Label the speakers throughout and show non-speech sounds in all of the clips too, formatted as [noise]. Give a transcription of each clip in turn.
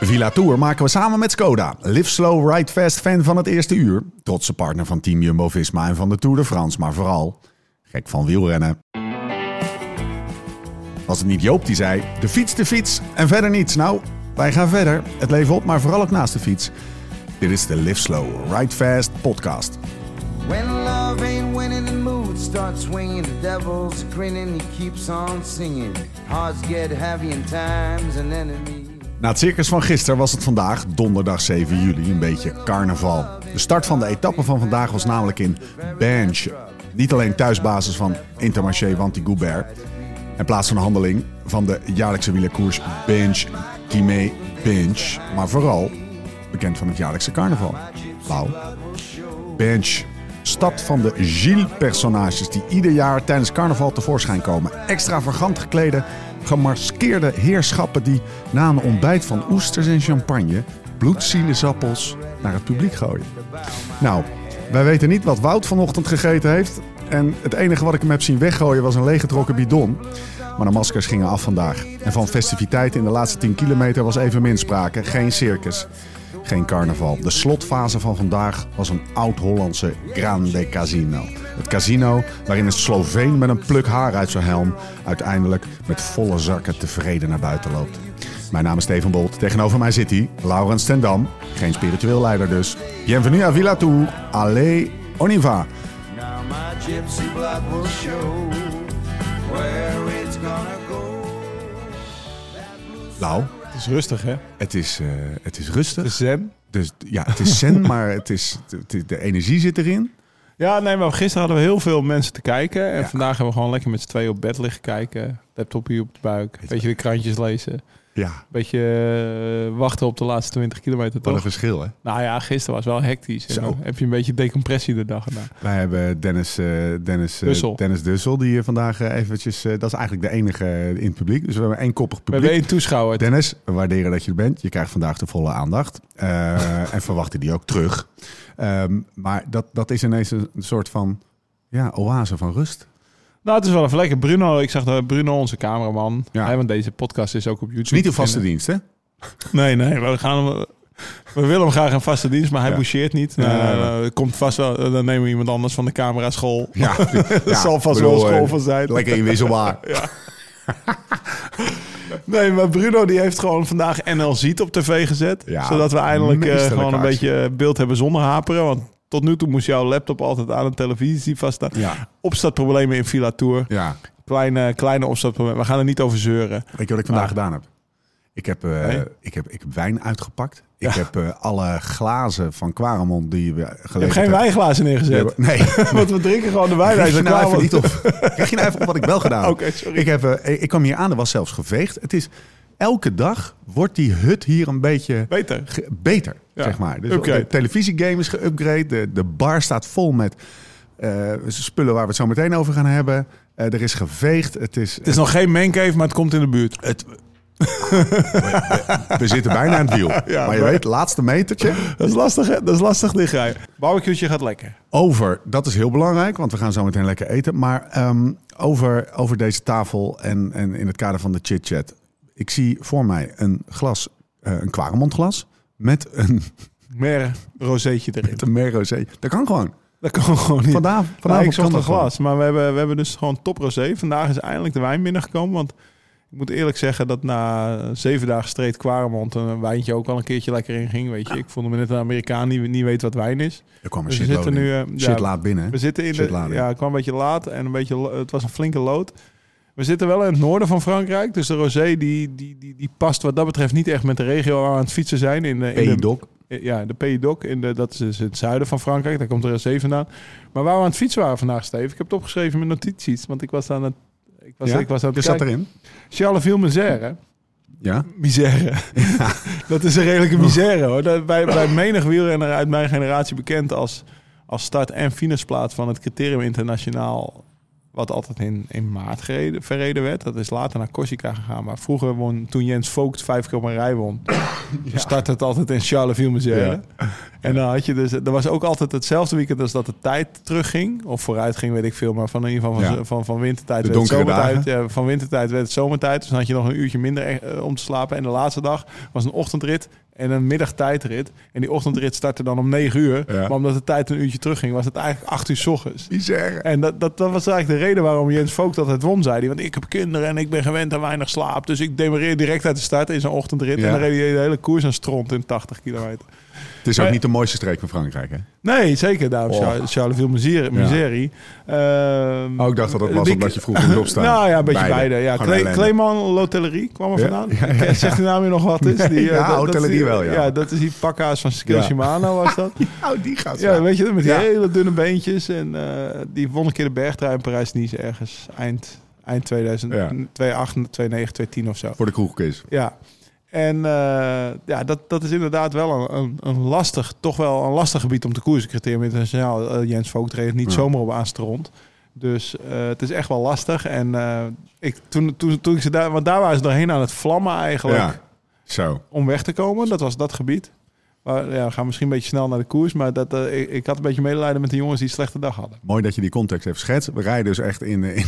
Speaker 1: Villa Tour maken we samen met Skoda. Live slow, ride fast fan van het eerste uur. Trotse partner van Team Jumbo-Visma en van de Tour de France. Maar vooral gek van wielrennen. Was het niet Joop die zei, de fiets, de fiets en verder niets. Nou, wij gaan verder. Het leven op, maar vooral ook naast de fiets. Dit is de Live Slow, Ride Fast podcast.
Speaker 2: When winning, the mood starts swinging. The devil's grinning, he keeps on singing. Get heavy.
Speaker 1: Na het circus van gisteren was het vandaag, donderdag 7 juli, een beetje carnaval. De start van de etappe van vandaag was namelijk in Bench. Niet alleen thuisbasis van Intermarché Wanty Goubert. In plaats van de handeling van de jaarlijkse wielerkoers Bench Timé Bench. Maar vooral bekend van het jaarlijkse carnaval. Blauw. Bench. Stad van de Gilles-personages die ieder jaar tijdens carnaval tevoorschijn komen. Extravagant geklede, gemaskeerde heerschappen die na een ontbijt van oesters en champagne bloedsielesappels naar het publiek gooien. Nou, wij weten niet wat Wout vanochtend gegeten heeft. En het enige wat ik hem heb zien weggooien was een leeggetrokken bidon. Maar de maskers gingen af vandaag. En van festiviteiten in de laatste 10 kilometer was even min sprake. Geen circus, geen carnaval. De slotfase van vandaag was een oud-Hollandse Grande Casino. Het casino waarin een Sloveen met een pluk haar uit zijn helm... uiteindelijk met volle zakken tevreden naar buiten loopt. Mijn naam is Steven Bolt. Tegenover mij zit hij, Laurens ten Dam. Geen spiritueel leider dus. Bienvenue à Villa Tour. Allez, on y va.
Speaker 2: Now my gypsy blood will show.
Speaker 1: Lau,
Speaker 3: Het is rustig, hè?
Speaker 1: het is, eh, het is rustig.
Speaker 3: Het is zen.
Speaker 1: Dus ja, het is zen, [laughs] maar het is, het is- de energie zit erin.
Speaker 3: Ja, nee, maar gisteren hadden we heel veel mensen te kijken. En
Speaker 1: Ja.
Speaker 3: vandaag hebben we gewoon lekker met z'n tweeën op bed liggen kijken. Laptop hier op de buik. Beetje de krantjes lezen.
Speaker 1: Ja,
Speaker 3: Beetje eh, wachten op de laatste 20 kilometer,
Speaker 1: wat een
Speaker 3: toch?
Speaker 1: verschil hè.
Speaker 3: Nou ja, gisteren was wel hectisch.
Speaker 1: Zo.
Speaker 3: heb je een beetje decompressie de dag gedaan.
Speaker 1: Wij hebben Dennis, eh, Dennis, eh,
Speaker 3: Dussel.
Speaker 1: Dennis Dussel, die hier vandaag eventjes... dat is eigenlijk de enige in het publiek. Dus we hebben één koppig
Speaker 3: We
Speaker 1: publiek.
Speaker 3: hebben één toeschouwer.
Speaker 1: Dennis, we waarderen dat je er bent. Je krijgt vandaag de volle aandacht. [laughs] En verwachten die ook terug. Ehm, maar dat, dat is ineens een soort van ja, oase van rust.
Speaker 3: Nou, het is wel even lekker. Bruno, ik zag dat Bruno, onze cameraman.
Speaker 1: Ja.
Speaker 3: Hè, want deze podcast is ook op YouTube.
Speaker 1: Het is niet een
Speaker 3: te
Speaker 1: vaste dienst, hè?
Speaker 3: Nee, nee, we gaan hem... We willen hem graag een vaste dienst, maar hij
Speaker 1: Ja.
Speaker 3: boucheert niet.
Speaker 1: Ja,
Speaker 3: Nou,
Speaker 1: ja, ja.
Speaker 3: eh, komt vast wel, dan nemen we iemand anders van de camera school. [laughs]
Speaker 1: Ja,
Speaker 3: Dat zal vast
Speaker 1: bedoel,
Speaker 3: wel school
Speaker 1: eh,
Speaker 3: van zijn.
Speaker 1: Lekker inwisselbaar. [laughs]
Speaker 3: Nee, maar Bruno die heeft gewoon vandaag NL Ziet op tv gezet.
Speaker 1: Ja,
Speaker 3: zodat we eindelijk eh, gewoon een beetje beeld hebben zonder haperen. Want tot nu toe moest jouw laptop altijd aan een televisie vaststaan.
Speaker 1: Ja,
Speaker 3: Opstartproblemen in Villa Tour.
Speaker 1: ja.
Speaker 3: Kleine, kleine opstartproblemen. We gaan er niet over zeuren.
Speaker 1: Weet je wat ik vandaag
Speaker 3: Ah.
Speaker 1: gedaan heb? Ik heb, eh,
Speaker 3: Nee?
Speaker 1: ik heb, ik heb wijn uitgepakt. Ik heb eh, alle glazen van Quaremont die we geleverd
Speaker 3: geen
Speaker 1: hebben-
Speaker 3: wijnglazen neergezet.
Speaker 1: Nee, [laughs]
Speaker 3: Want we drinken gewoon de wijn uit de
Speaker 1: nou even niet op. Krijg je nou even op wat ik wel gedaan heb? [laughs]
Speaker 3: Oké, sorry.
Speaker 1: Ik, heb, eh, ik kwam hier aan, er was zelfs geveegd. Het is, elke dag wordt die hut hier een beetje
Speaker 3: Beter.
Speaker 1: ge- beter,
Speaker 3: Ja,
Speaker 1: zeg maar. Dus
Speaker 3: upgrade.
Speaker 1: de televisiegame is geüpgrade. De, de bar staat vol met eh, spullen waar we het zo meteen over gaan hebben. Eh, er is geveegd. Het is,
Speaker 3: Het is nog geen mancave, maar het komt in de buurt.
Speaker 1: het, we zitten bijna aan het wiel. [laughs]
Speaker 3: Ja,
Speaker 1: maar je
Speaker 3: maar-
Speaker 1: weet, laatste metertje. [laughs]
Speaker 3: Dat is lastig, hè? Dat is lastig dichtrijden. Barbecue'tje gaat lekker.
Speaker 1: Over, dat is heel belangrijk, want we gaan zo meteen lekker eten. Maar ehm, over, over deze tafel en, en in het kader van de chit-chat. Ik zie voor mij een glas, eh een Quaremont met een,
Speaker 3: Meer rozeetje erin.
Speaker 1: met een mer rosé. Dat kan gewoon.
Speaker 3: Dat kan gewoon niet.
Speaker 1: Vandaag,
Speaker 3: Nou,
Speaker 1: vanavond
Speaker 3: ik zocht
Speaker 1: kan
Speaker 3: een glas, maar we hebben, we hebben dus gewoon top rosé. Vandaag is eindelijk de wijn binnengekomen, want ik moet eerlijk zeggen dat na zeven dagen streed Quaremont een wijntje ook al een keertje lekker in ging. Weet je, ik vond me net een Amerikaan die niet weet wat wijn is.
Speaker 1: Er kwam een
Speaker 3: Dus we zitten nu, eh, ja,
Speaker 1: Shit laat binnen. hè?
Speaker 3: We zitten in
Speaker 1: Shit
Speaker 3: de, ja, het kwam een beetje laat en een beetje, het was een flinke lood. We zitten wel in het noorden van Frankrijk, dus de rosé die, die, die, die past wat dat betreft niet echt met de regio waar we aan het fietsen zijn. In de, in de,
Speaker 1: P-doc.
Speaker 3: ja, de Pays d'Oc, in de, dat is dus het zuiden van Frankrijk. Daar komt de rosé vandaan. Maar waar we aan het fietsen waren vandaag, Steve, ik heb het opgeschreven met notities, want ik was aan het, ik was,
Speaker 1: Ja?
Speaker 3: ik was aan
Speaker 1: Je
Speaker 3: het
Speaker 1: zat
Speaker 3: kijken.
Speaker 1: erin.
Speaker 3: Charleville-Mézières.
Speaker 1: Ja.
Speaker 3: Misère. [laughs] dat is een redelijke misère hoor. Dat, bij, bij menig wielrenner uit mijn generatie bekend als, als start- en finishplaats van het criterium internationaal. Wat altijd in, in maart gereden, verreden werd. Dat is later naar Corsica gegaan. Maar vroeger won, toen Jens Vogt vijf keer op een rij won. [coughs] startte het altijd in Charleville-Mézières. En dan had je dus, er was ook altijd hetzelfde weekend als dat de tijd terugging. Of vooruit ging, weet ik veel. Maar van in ieder geval van,
Speaker 1: Ja.
Speaker 3: van, van wintertijd
Speaker 1: De
Speaker 3: werd het zomertijd. Ja, van wintertijd werd het zomertijd. Dus dan had je nog een uurtje minder eh, om te slapen. En de laatste dag was een ochtendrit en een middagtijdrit. En die ochtendrit startte dan om 9 uur.
Speaker 1: Ja.
Speaker 3: Maar omdat de tijd een uurtje terugging, was het eigenlijk 8 uur 's ochtends.
Speaker 1: Bizar.
Speaker 3: En dat, dat, dat was eigenlijk de reden waarom Jens Vogt dat het won, zei hij. Want ik heb kinderen en ik ben gewend aan weinig slaap. Dus ik demareer direct uit de start in zo'n ochtendrit.
Speaker 1: Ja.
Speaker 3: En dan reed hij de hele koers aan stront in 80 kilometer.
Speaker 1: Het is ook
Speaker 3: Maar-
Speaker 1: niet de mooiste streek van Frankrijk, hè?
Speaker 3: Nee, zeker. Daarom
Speaker 1: Oh.
Speaker 3: Char- Charleville miserie. miserie. Ehm,
Speaker 1: Oh, ik dacht dat het was
Speaker 3: die-
Speaker 1: omdat je vroeg moest opstaan. [laughs]
Speaker 3: Nou ja, een beetje beide. Ja, Cle. Clément Lotellerie kwam er
Speaker 1: Ja,
Speaker 3: vandaan. [laughs]
Speaker 1: ja, ja, ja.
Speaker 3: Zegt die naam je nog wat [laughs] is? Die,
Speaker 1: Ja,
Speaker 3: eh, dat- dat is
Speaker 1: Hotellerie
Speaker 3: die-
Speaker 1: wel, ja.
Speaker 3: Ja, dat is die pakkaas van Skill
Speaker 1: Ja.
Speaker 3: Shimano was dat.
Speaker 1: Oh, die gaat
Speaker 3: Ja, weet je, met die
Speaker 1: Ja.
Speaker 3: hele dunne beentjes. En eh, die won een keer de bergtrui in Parijs-Nice ergens eind, eind 2000,
Speaker 1: Ja.
Speaker 3: 2008, 2009, 2010 of zo.
Speaker 1: Voor de kroegquiz.
Speaker 3: Ja. En eh, ja, dat, dat is inderdaad wel een, een, een lastig, toch wel een lastig gebied om te koersen. Criterium internationaal. Eh, Jens Vogt reed niet
Speaker 1: Ja.
Speaker 3: zomaar op aanstrond. Dus eh, het is echt wel lastig. En ik, toen, toen, toen ik ze daar, want daar waren ze doorheen aan het vlammen eigenlijk
Speaker 1: Ja. Zo.
Speaker 3: om weg te komen. Dat was dat gebied. Maar, ja, we gaan misschien een beetje snel naar de koers. Maar dat, eh, ik, ik had een beetje medelijden met de jongens die een slechte dag hadden.
Speaker 1: Mooi dat je die context even schetst. We rijden dus echt in, in,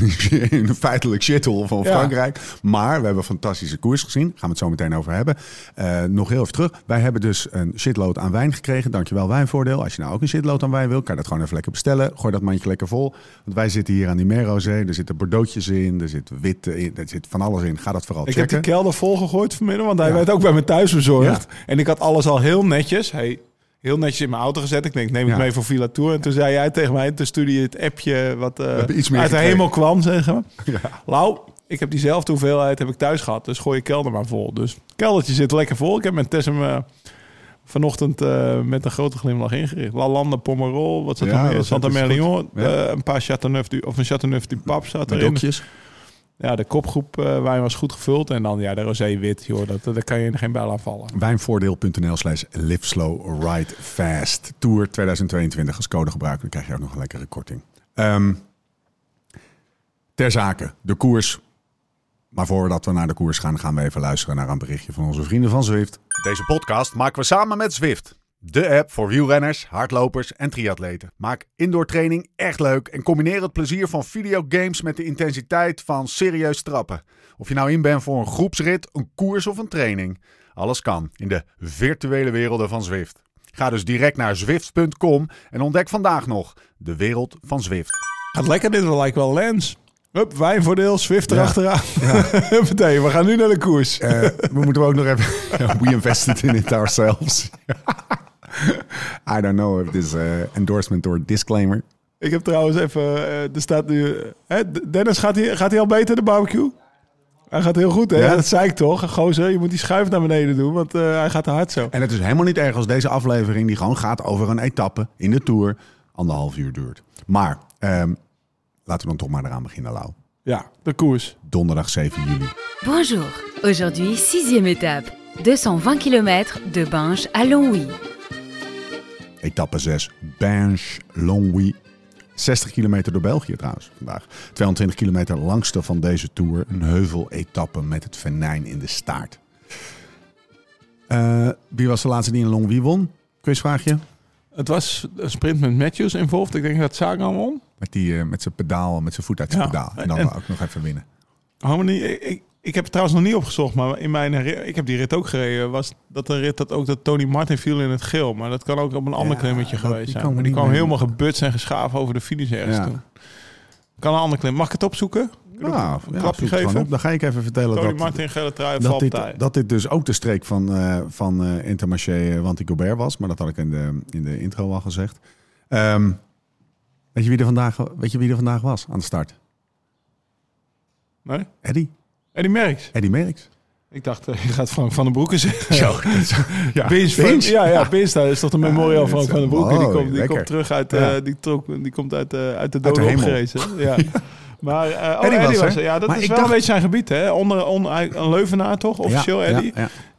Speaker 1: in een feitelijk shithole van
Speaker 3: Ja.
Speaker 1: Frankrijk. Maar we hebben een fantastische koers gezien. Gaan we het zo meteen over hebben. Eh, nog heel even terug. Wij hebben dus een shitload aan wijn gekregen. Dankjewel Wijnvoordeel. Als je nou ook een shitload aan wijn wil, kan je dat gewoon even lekker bestellen. Gooi dat mandje lekker vol. Want wij zitten hier aan die Merozee. Er zitten bordeauxjes in. Er zit wit in. Er zit van alles in. Ga dat vooral
Speaker 3: Ik heb
Speaker 1: checken.
Speaker 3: die kelder volgegooid vanmiddag, want hij
Speaker 1: Ja.
Speaker 3: werd ook bij me thuis bezorgd. En ik had alles al heel netjes, hey, heel netjes in mijn auto gezet. Ik denk, neem het
Speaker 1: Ja.
Speaker 3: mee voor Villa Tour. En toen zei jij tegen mij, toen stuurde je het appje wat eh,
Speaker 1: iets meer
Speaker 3: uit de hemel kwam, zeggen [laughs] we.
Speaker 1: Ja.
Speaker 3: Lau, ik heb diezelfde hoeveelheid heb ik thuis gehad, dus gooi je kelder maar vol. Dus het keldertje zit lekker vol. Ik heb met Tess hem eh, vanochtend eh, met een grote glimlach ingericht. Lalande, Pomerol, wat zat
Speaker 1: Ja,
Speaker 3: er meer? Santa. Merlion, een paar Chateauneuf, du- of een Chateauneuf du Pape zat erin. Ja, de kopgroep eh wijn was goed gevuld. En dan ja, de rosé wit, joh, dat, daar kan je geen bijl aan vallen.
Speaker 1: Wijnvoordeel.nl slash live slow ride fast. Tour 2022 als code gebruiken. Dan krijg je ook nog een lekkere korting. Ehm, ter zake, de koers. Maar voordat we naar de koers gaan, gaan we even luisteren naar een berichtje van onze vrienden van Zwift. Deze podcast maken we samen met Zwift. De app voor wielrenners, hardlopers en triatleten. Maak indoor training echt leuk en combineer het plezier van videogames met de intensiteit van serieus trappen. Of je nou in bent voor een groepsrit, een koers of een training. Alles kan in de virtuele werelden van Zwift. Ga dus direct naar zwift.com en ontdek vandaag nog de wereld van Zwift.
Speaker 3: Gaat lekker dit, wel lijkt wel Lens. Hup, wijnvoordeel, Swift
Speaker 1: Ja.
Speaker 3: erachteraan. [laughs] Huppatee, we gaan nu naar de koers.
Speaker 1: Eh, we moeten ook nog even... [laughs] We invested in it ourselves. [laughs] [laughs] I don't know if this uh, endorsement or disclaimer.
Speaker 3: Ik heb trouwens even, eh, er staat nu... hè, Dennis, gaat hij, gaat hij al beter, de barbecue? Hij gaat heel goed, hè?
Speaker 1: Ja.
Speaker 3: Dat zei ik toch. Gozer, je moet die schuif naar beneden doen, want eh, hij gaat te hard zo.
Speaker 1: En het is helemaal niet erg als deze aflevering, die gewoon gaat over een etappe in de Tour, anderhalf uur duurt. Maar ehm, laten we dan toch maar eraan beginnen, Lau.
Speaker 3: Ja, de koers.
Speaker 1: Donderdag 7 juli.
Speaker 4: Bonjour. Aujourd'hui, sixième étape. 220 km de Binge à Longwy.
Speaker 1: Etappe 6, Binge-Longwy. 60 kilometer door België trouwens vandaag. 220 kilometer langste van deze Tour. Een heuvel-etappe met het venijn in de staart. Eh, wie was de laatste die in Longwy won? Quizvraagje.
Speaker 3: Het was een sprint met Matthews involved. Ik denk dat Sagan won.
Speaker 1: Met, die, eh, met zijn pedaal, met zijn voet uit zijn
Speaker 3: Ja,
Speaker 1: pedaal. En dan
Speaker 3: en-
Speaker 1: ook nog even winnen.
Speaker 3: Harmony, ik, ik, heb het trouwens nog niet opgezocht, maar in mijn ik heb die rit ook gereden. Was dat een rit dat ook dat Tony Martin viel in het geel, maar dat kan ook op een ander
Speaker 1: Ja,
Speaker 3: klimmetje geweest zijn. Maar die kwam helemaal gebutst en geschaven over de finish ergens
Speaker 1: Ja.
Speaker 3: toen. Kan een ander klim. Mag ik het opzoeken?
Speaker 1: Nou,
Speaker 3: een
Speaker 1: ja,
Speaker 3: klapje geven?
Speaker 1: op. Dan ga ik even vertellen
Speaker 3: Tony
Speaker 1: dat,
Speaker 3: Martin, gele trui,
Speaker 1: dat, dit, dat dit dus ook de streek van, eh van eh Intermarché eh, Wanty Gobert was. Maar dat had ik in de, in de intro al gezegd. Ehm, weet, je wie er vandaag, weet je wie er vandaag was aan de start?
Speaker 3: Nee?
Speaker 1: Eddy.
Speaker 3: Eddie Merckx.
Speaker 1: Eddy Merckx.
Speaker 3: Ik dacht, eh, je gaat Frank van den Broeke zeggen. [laughs]
Speaker 1: ja.
Speaker 3: Beens ja, ja, Beens, dat is toch de memorial van Frank van den Broeke. Die komt, die komt terug uit, eh, die, trok, die komt uit, eh, uit de
Speaker 1: hemel.
Speaker 3: opgerezen. [laughs] Ja. Maar eh oh,
Speaker 1: Eddie
Speaker 3: Eddie
Speaker 1: was.
Speaker 3: Ja, dat
Speaker 1: Maar
Speaker 3: is wel
Speaker 1: dacht-
Speaker 3: een beetje zijn gebied, hè? Onder, onder een Leuvenaar toch? Officieel
Speaker 1: Ja,
Speaker 3: Eddie.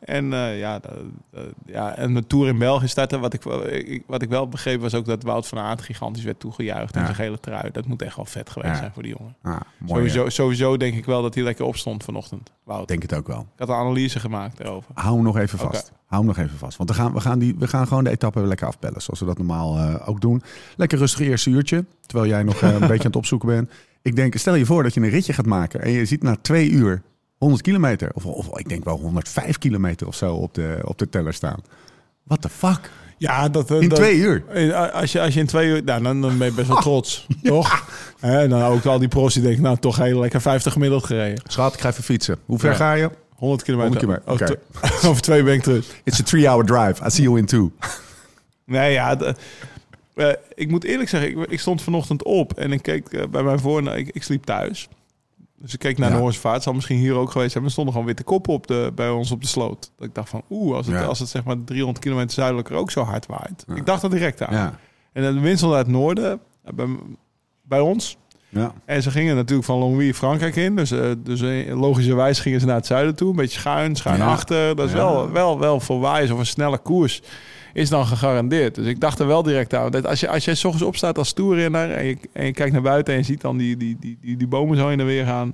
Speaker 1: Ja, ja.
Speaker 3: En, eh, ja, ja, en de Tour in België starten. Wat ik, wat ik wel begreep was ook dat Wout van Aert gigantisch werd toegejuicht in
Speaker 1: Ja.
Speaker 3: zijn gele trui. Dat moet echt wel vet geweest
Speaker 1: Ja.
Speaker 3: zijn voor die jongen.
Speaker 1: Mooi.
Speaker 3: Sowieso, sowieso denk ik wel dat hij lekker opstond vanochtend, Wout.
Speaker 1: Ik denk het ook wel.
Speaker 3: Ik had een analyse gemaakt daarover.
Speaker 1: Hou hem nog even vast. Hou hem nog even vast. Want we gaan, we gaan, die, we gaan gewoon de etappe lekker afbellen. Zoals we dat normaal eh, ook doen. Lekker rustig eerste uurtje. Terwijl jij nog eh, een [laughs] beetje aan het opzoeken bent. Ik denk, stel je voor dat je een ritje gaat maken. En je ziet na twee uur 100 kilometer. Of, of ik denk wel 105 kilometer of zo op de, op de teller staan. What the fuck?
Speaker 3: Ja, dat, eh,
Speaker 1: In
Speaker 3: dat-
Speaker 1: twee uur.
Speaker 3: Eh, Als je, als je in twee uur... Nou, dan, dan ben je best wel trots, [laughs] toch? En dan ook al die pros die denken... Nou, toch heel lekker 50 gemiddeld gereden.
Speaker 1: Schat, ik ga even fietsen. Hoe ver
Speaker 3: Ja.
Speaker 1: ga je?
Speaker 3: 100 kilometer.
Speaker 1: 100 kilometer,
Speaker 3: Over,
Speaker 1: oké.
Speaker 3: tw- [laughs] over twee ben ik terug.
Speaker 1: It's a three-hour drive. I see you in two.
Speaker 3: Nee, ja... de- eh, ik moet eerlijk zeggen, ik, ik stond vanochtend op en ik keek eh, bij mijn voor... Ik, ik sliep thuis. Dus ik keek naar
Speaker 1: Ja.
Speaker 3: de. Het zal misschien hier ook geweest zijn. Er stonden gewoon witte koppen op de, bij ons op de sloot. Dat ik dacht van, oeh, als het,
Speaker 1: Ja.
Speaker 3: als het zeg maar 300 kilometer zuidelijker ook zo hard waait. Ik dacht dat direct aan. En de wind stond uit het noorden, eh, bij, bij ons.
Speaker 1: Ja.
Speaker 3: En ze gingen natuurlijk van Longwy Frankrijk in. Dus, eh, dus eh, logischerwijs gingen ze naar het zuiden toe. Een beetje schuin, schuin achter. Dat is wel, wel, wel voor waaiers of een snelle koers is dan gegarandeerd. Dus ik dacht er wel direct aan. Als, je, als jij s ochtends opstaat als toerrenner en je, en je kijkt naar buiten en je ziet dan die, die, die, die, die bomen zo in en weer gaan,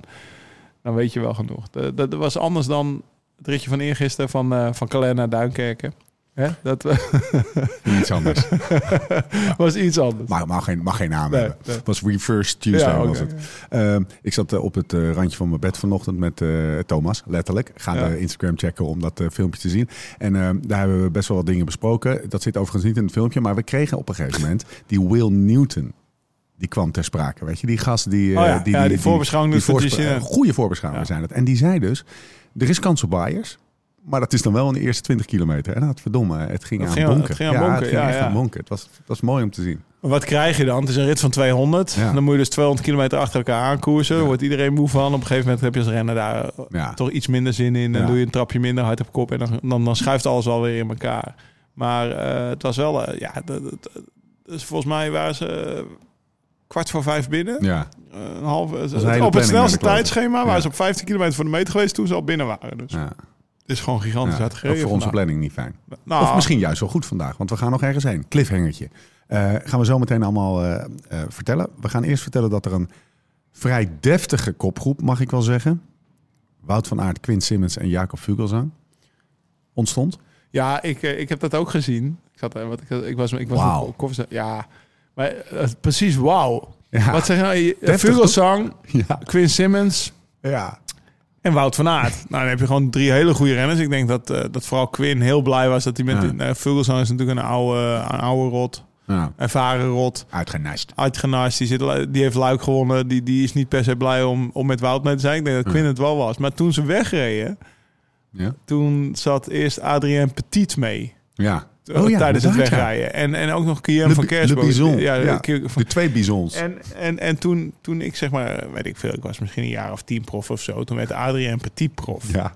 Speaker 3: dan weet je wel genoeg. Dat, dat was anders dan het ritje van eergisteren van, eh van Calais naar Duinkerken. Hè? Dat [laughs]
Speaker 1: Iets anders. [laughs]
Speaker 3: was iets anders.
Speaker 1: Maar mag geen, mag geen naam
Speaker 3: Nee,
Speaker 1: hebben.
Speaker 3: nee.
Speaker 1: Het was Reverse Tuesday
Speaker 3: Ja,
Speaker 1: was het. Ehm, ik zat eh, op het eh, randje van mijn bed vanochtend met eh, Thomas, letterlijk. Ga
Speaker 3: Ja.
Speaker 1: de Instagram checken om dat filmpje te zien. En ehm, daar hebben we best wel wat dingen besproken. Dat zit overigens niet in het filmpje, maar we kregen op een gegeven moment die Will Newton. Die kwam ter sprake, weet je? Die gast die...
Speaker 3: Oh ja, ja, die voorbeschouwing
Speaker 1: voorspra-
Speaker 3: Ticino.
Speaker 1: Goede voorbeschouwingen
Speaker 3: Ja.
Speaker 1: zijn het. En die zei dus, er is kans op bias. Maar dat is dan wel in de eerste 20 kilometer. En dat verdomme, het ging aan
Speaker 3: ging
Speaker 1: bonken.
Speaker 3: het ging aan
Speaker 1: ja,
Speaker 3: bonken,
Speaker 1: het ging
Speaker 3: ja,
Speaker 1: echt
Speaker 3: ja.
Speaker 1: aan bonken. Het was, het was mooi om te zien.
Speaker 3: Maar Wat krijg je dan? Het is een rit van 200.
Speaker 1: Ja.
Speaker 3: Dan moet je dus 200 kilometer achter elkaar aankoersen.
Speaker 1: Ja.
Speaker 3: Wordt iedereen moe van. Op een gegeven moment heb je als renner daar
Speaker 1: Ja.
Speaker 3: toch iets minder zin in. Dan doe je een trapje minder hard op kop. En dan, dan, dan schuift alles alweer in elkaar. Maar eh, het was wel... eh, ja, dat- dat- dus volgens mij waren ze kwart voor vijf binnen.
Speaker 1: Ja,
Speaker 3: Eh, een halve,
Speaker 1: een hele
Speaker 3: op het snelste tijdschema waren ze op 15 kilometer voor de meter geweest toen ze al binnen waren. Dus
Speaker 1: ja.
Speaker 3: Het is gewoon gigantisch
Speaker 1: Ja, voor onze
Speaker 3: vandaag.
Speaker 1: planning niet fijn.
Speaker 3: Nou,
Speaker 1: Of misschien juist wel goed vandaag, want we gaan nog ergens heen. Cliffhangertje. Eh, gaan we zo meteen allemaal eh, eh, vertellen. We gaan eerst vertellen dat er een vrij deftige kopgroep, mag ik wel zeggen. Wout van Aert, Quint Simmons en Jacob Vugelsang ontstond.
Speaker 3: Ja, ik, ik heb dat ook gezien. Ik, zat, wat ik, ik was, ik was op koffie. Ja, maar precies wauw.
Speaker 1: Ja.
Speaker 3: Wat zeg je nou? Vugelsang,
Speaker 1: Ja.
Speaker 3: Quinn Simmons
Speaker 1: ja.
Speaker 3: En Wout van Aert. nou, dan heb je gewoon drie hele goede renners. Ik denk dat, eh, dat vooral Quinn heel blij was dat hij met...
Speaker 1: Ja.
Speaker 3: eh, Vugelsang is natuurlijk een oude, een oude rot.
Speaker 1: ja.
Speaker 3: Ervaren rot.
Speaker 1: Uitgenast.
Speaker 3: Uitgenast. Die, zit, die heeft Luik gewonnen. Die, die is niet per se blij om, om met Wout mee te zijn. Ik denk dat Quinn het wel was. Maar toen ze wegreden,
Speaker 1: Ja.
Speaker 3: toen zat eerst Adrien Petit mee.
Speaker 1: Ja.
Speaker 3: Oh, tijdens het
Speaker 1: ja.
Speaker 3: wegrijden. En, en ook nog Guillaume van Kersboom. Ja,
Speaker 1: Ja, De twee bizons.
Speaker 3: en, en, en toen, toen ik zeg maar, weet ik veel, ik was misschien een jaar of tien prof of zo. Toen werd Adrien Petit prof
Speaker 1: Ja.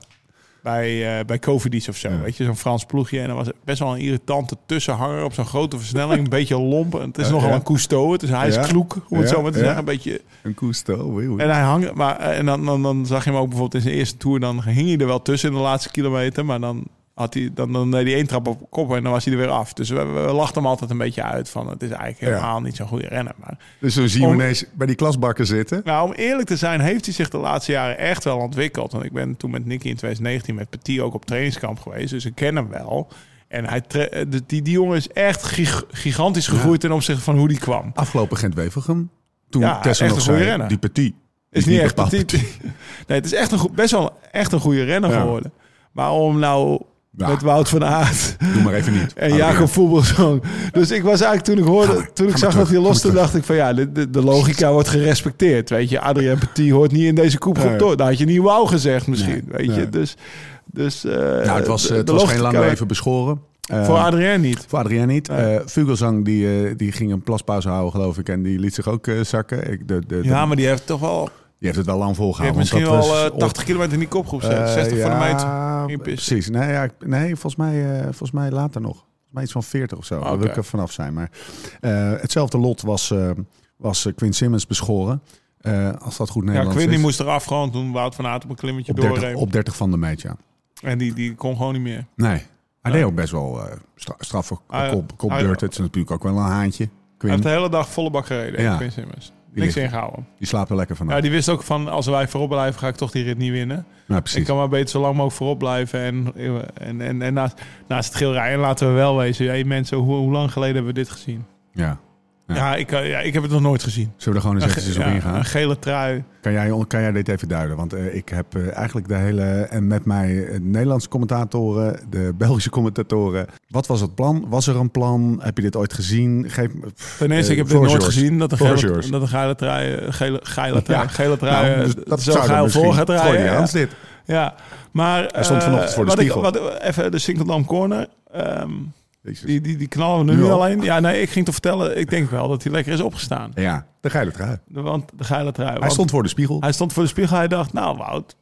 Speaker 3: bij, uh, bij Covidis of zo.
Speaker 1: Ja.
Speaker 3: Weet je, zo'n Frans ploegje. En dan was het best wel een irritante tussenhanger op zo'n grote versnelling. een beetje lomp. En het is
Speaker 1: Ja,
Speaker 3: nogal
Speaker 1: ja.
Speaker 3: een cousteau. Het is, hij is
Speaker 1: Ja.
Speaker 3: kloek, om het
Speaker 1: Ja,
Speaker 3: zo maar te
Speaker 1: ja.
Speaker 3: zeggen. Een beetje,
Speaker 1: Een oei.
Speaker 3: en hij hang, maar eh, en dan, dan, dan zag je hem ook bijvoorbeeld in zijn eerste tour. Dan hing hij er wel tussen in de laatste kilometer. Maar dan, had hij, dan, dan deed hij één trap op kop en dan was hij er weer af. Dus we, we lachten hem altijd een beetje uit van het is eigenlijk
Speaker 1: Ja.
Speaker 3: helemaal niet zo'n goede renner. Maar
Speaker 1: Dus zo zien we ineens bij die klasbakken zitten.
Speaker 3: nou, om eerlijk te zijn, heeft hij zich de laatste jaren echt wel ontwikkeld. Want ik ben toen met Nicky in 2019 met Petit ook op trainingskamp geweest. Dus ik ken hem wel. En hij eh, die, die jongen is echt gig- gigantisch gegroeid ten opzichte van hoe die kwam.
Speaker 1: Afgelopen Gent-Wevelgem. Toen
Speaker 3: Ja,
Speaker 1: Tessa
Speaker 3: echt
Speaker 1: nog
Speaker 3: een goede
Speaker 1: zei,
Speaker 3: renner.
Speaker 1: die petit.
Speaker 3: Is niet echt petit. [laughs] Nee, het is echt een, best wel echt een goede renner
Speaker 1: Ja.
Speaker 3: geworden. Maar om nou
Speaker 1: Ja.
Speaker 3: met Wout van Aert
Speaker 1: Doe maar even niet.
Speaker 3: en Jacob Voetbalzoon. Dus ik was eigenlijk toen ik hoorde,
Speaker 1: maar,
Speaker 3: toen ik zag dat hij
Speaker 1: terug,
Speaker 3: los,
Speaker 1: ga maar
Speaker 3: toen dacht ik van ja, de, de, de logica wordt gerespecteerd. Weet je, Adrien Petit hoort niet in deze koepgroep
Speaker 1: Nee.
Speaker 3: door. Dan had je niet wauw gezegd misschien.
Speaker 1: Nee,
Speaker 3: weet
Speaker 1: nee.
Speaker 3: je, dus. dus eh,
Speaker 1: Nou, het was,
Speaker 3: de-
Speaker 1: het
Speaker 3: de
Speaker 1: was geen lang leven beschoren. Eh,
Speaker 3: Voor Adrien niet.
Speaker 1: voor Adrien niet. Eh, Vugelsang die, eh, die ging een plaspauze houden, geloof ik. En die liet zich ook zakken. Ik, de, de, de-
Speaker 3: Ja, maar die heeft toch wel.
Speaker 1: Die heeft het wel lang
Speaker 3: Die heeft
Speaker 1: volgehouden.
Speaker 3: misschien
Speaker 1: want dat
Speaker 3: wel
Speaker 1: was
Speaker 3: eh,
Speaker 1: op-
Speaker 3: 80 kilometer in die kopgroep zitten.
Speaker 1: Eh,
Speaker 3: 60 voor de
Speaker 1: ja,
Speaker 3: pist.
Speaker 1: Precies. Nee, ja, nee volgens, mij, eh, volgens mij later nog. Volgens mij iets van 40 of zo. Daar wil
Speaker 3: Oké.
Speaker 1: ik er vanaf zijn. Maar hetzelfde lot was, was Quinn Simmons beschoren. Als dat goed
Speaker 3: Ja,
Speaker 1: Nederlands
Speaker 3: Quinn die moest eraf gewoon toen Wout van Aert op een klimmetje
Speaker 1: op 30,
Speaker 3: doorreed.
Speaker 1: op 30 van de meet, ja.
Speaker 3: En die, die kon gewoon niet meer.
Speaker 1: Nee. Hij deed ook best wel stra straf voor
Speaker 3: Hij-
Speaker 1: kop,
Speaker 3: hij-
Speaker 1: Het is natuurlijk ook wel een haantje.
Speaker 3: Hij heeft de hele dag volle bak gereden.
Speaker 1: Ja.
Speaker 3: Quinn Simmons.
Speaker 1: Die
Speaker 3: Niks ingehouden.
Speaker 1: die slaapt er lekker vanaf.
Speaker 3: Ja, die wist ook van, als wij voorop blijven, ga ik toch die rit niet winnen.
Speaker 1: ja,
Speaker 3: Ik
Speaker 1: precies.
Speaker 3: kan maar beter zo lang mogelijk voorop blijven. En, en, en, en naast, naast het geel rijden laten we wel wezen. Hey mensen, hoe, hoe lang geleden hebben we dit gezien?
Speaker 1: Ja. Ja.
Speaker 3: Ik, eh, ja, ik heb het nog nooit gezien.
Speaker 1: Zullen we er gewoon eens eventjes op ingaan?
Speaker 3: een gele trui.
Speaker 1: Kan jij, kan jij dit even duiden? Want eh, ik heb eh, eigenlijk de hele... En met mij Nederlandse commentatoren, de [laughs] Belgische commentatoren. Wat was het plan? Was er een plan? Heb je dit ooit gezien? Geef, pff,
Speaker 3: Ten eerste, ik heb dit nooit
Speaker 1: yours.
Speaker 3: gezien. Dat een gele, dat een gele trui, gele, gele trui,
Speaker 1: Ja.
Speaker 3: gele trui,
Speaker 1: Nou, dus dat
Speaker 3: zo geil voor gaat rijden.
Speaker 1: Dit.
Speaker 3: Ja, maar...
Speaker 1: Hij stond vanochtend voor de
Speaker 3: wat ik-
Speaker 1: spiegel.
Speaker 3: wat, even de Sinkeldam Corner.
Speaker 1: Jezus.
Speaker 3: Die, die, die knallen we nu,
Speaker 1: Nu al?
Speaker 3: alleen. Ja, nee, ik ging te vertellen. Ik denk wel dat hij lekker is opgestaan.
Speaker 1: Ja, de geile trui.
Speaker 3: Want de geile trui.
Speaker 1: Hij stond voor de spiegel.
Speaker 3: Hij stond voor de spiegel. Hij dacht, nou Wout,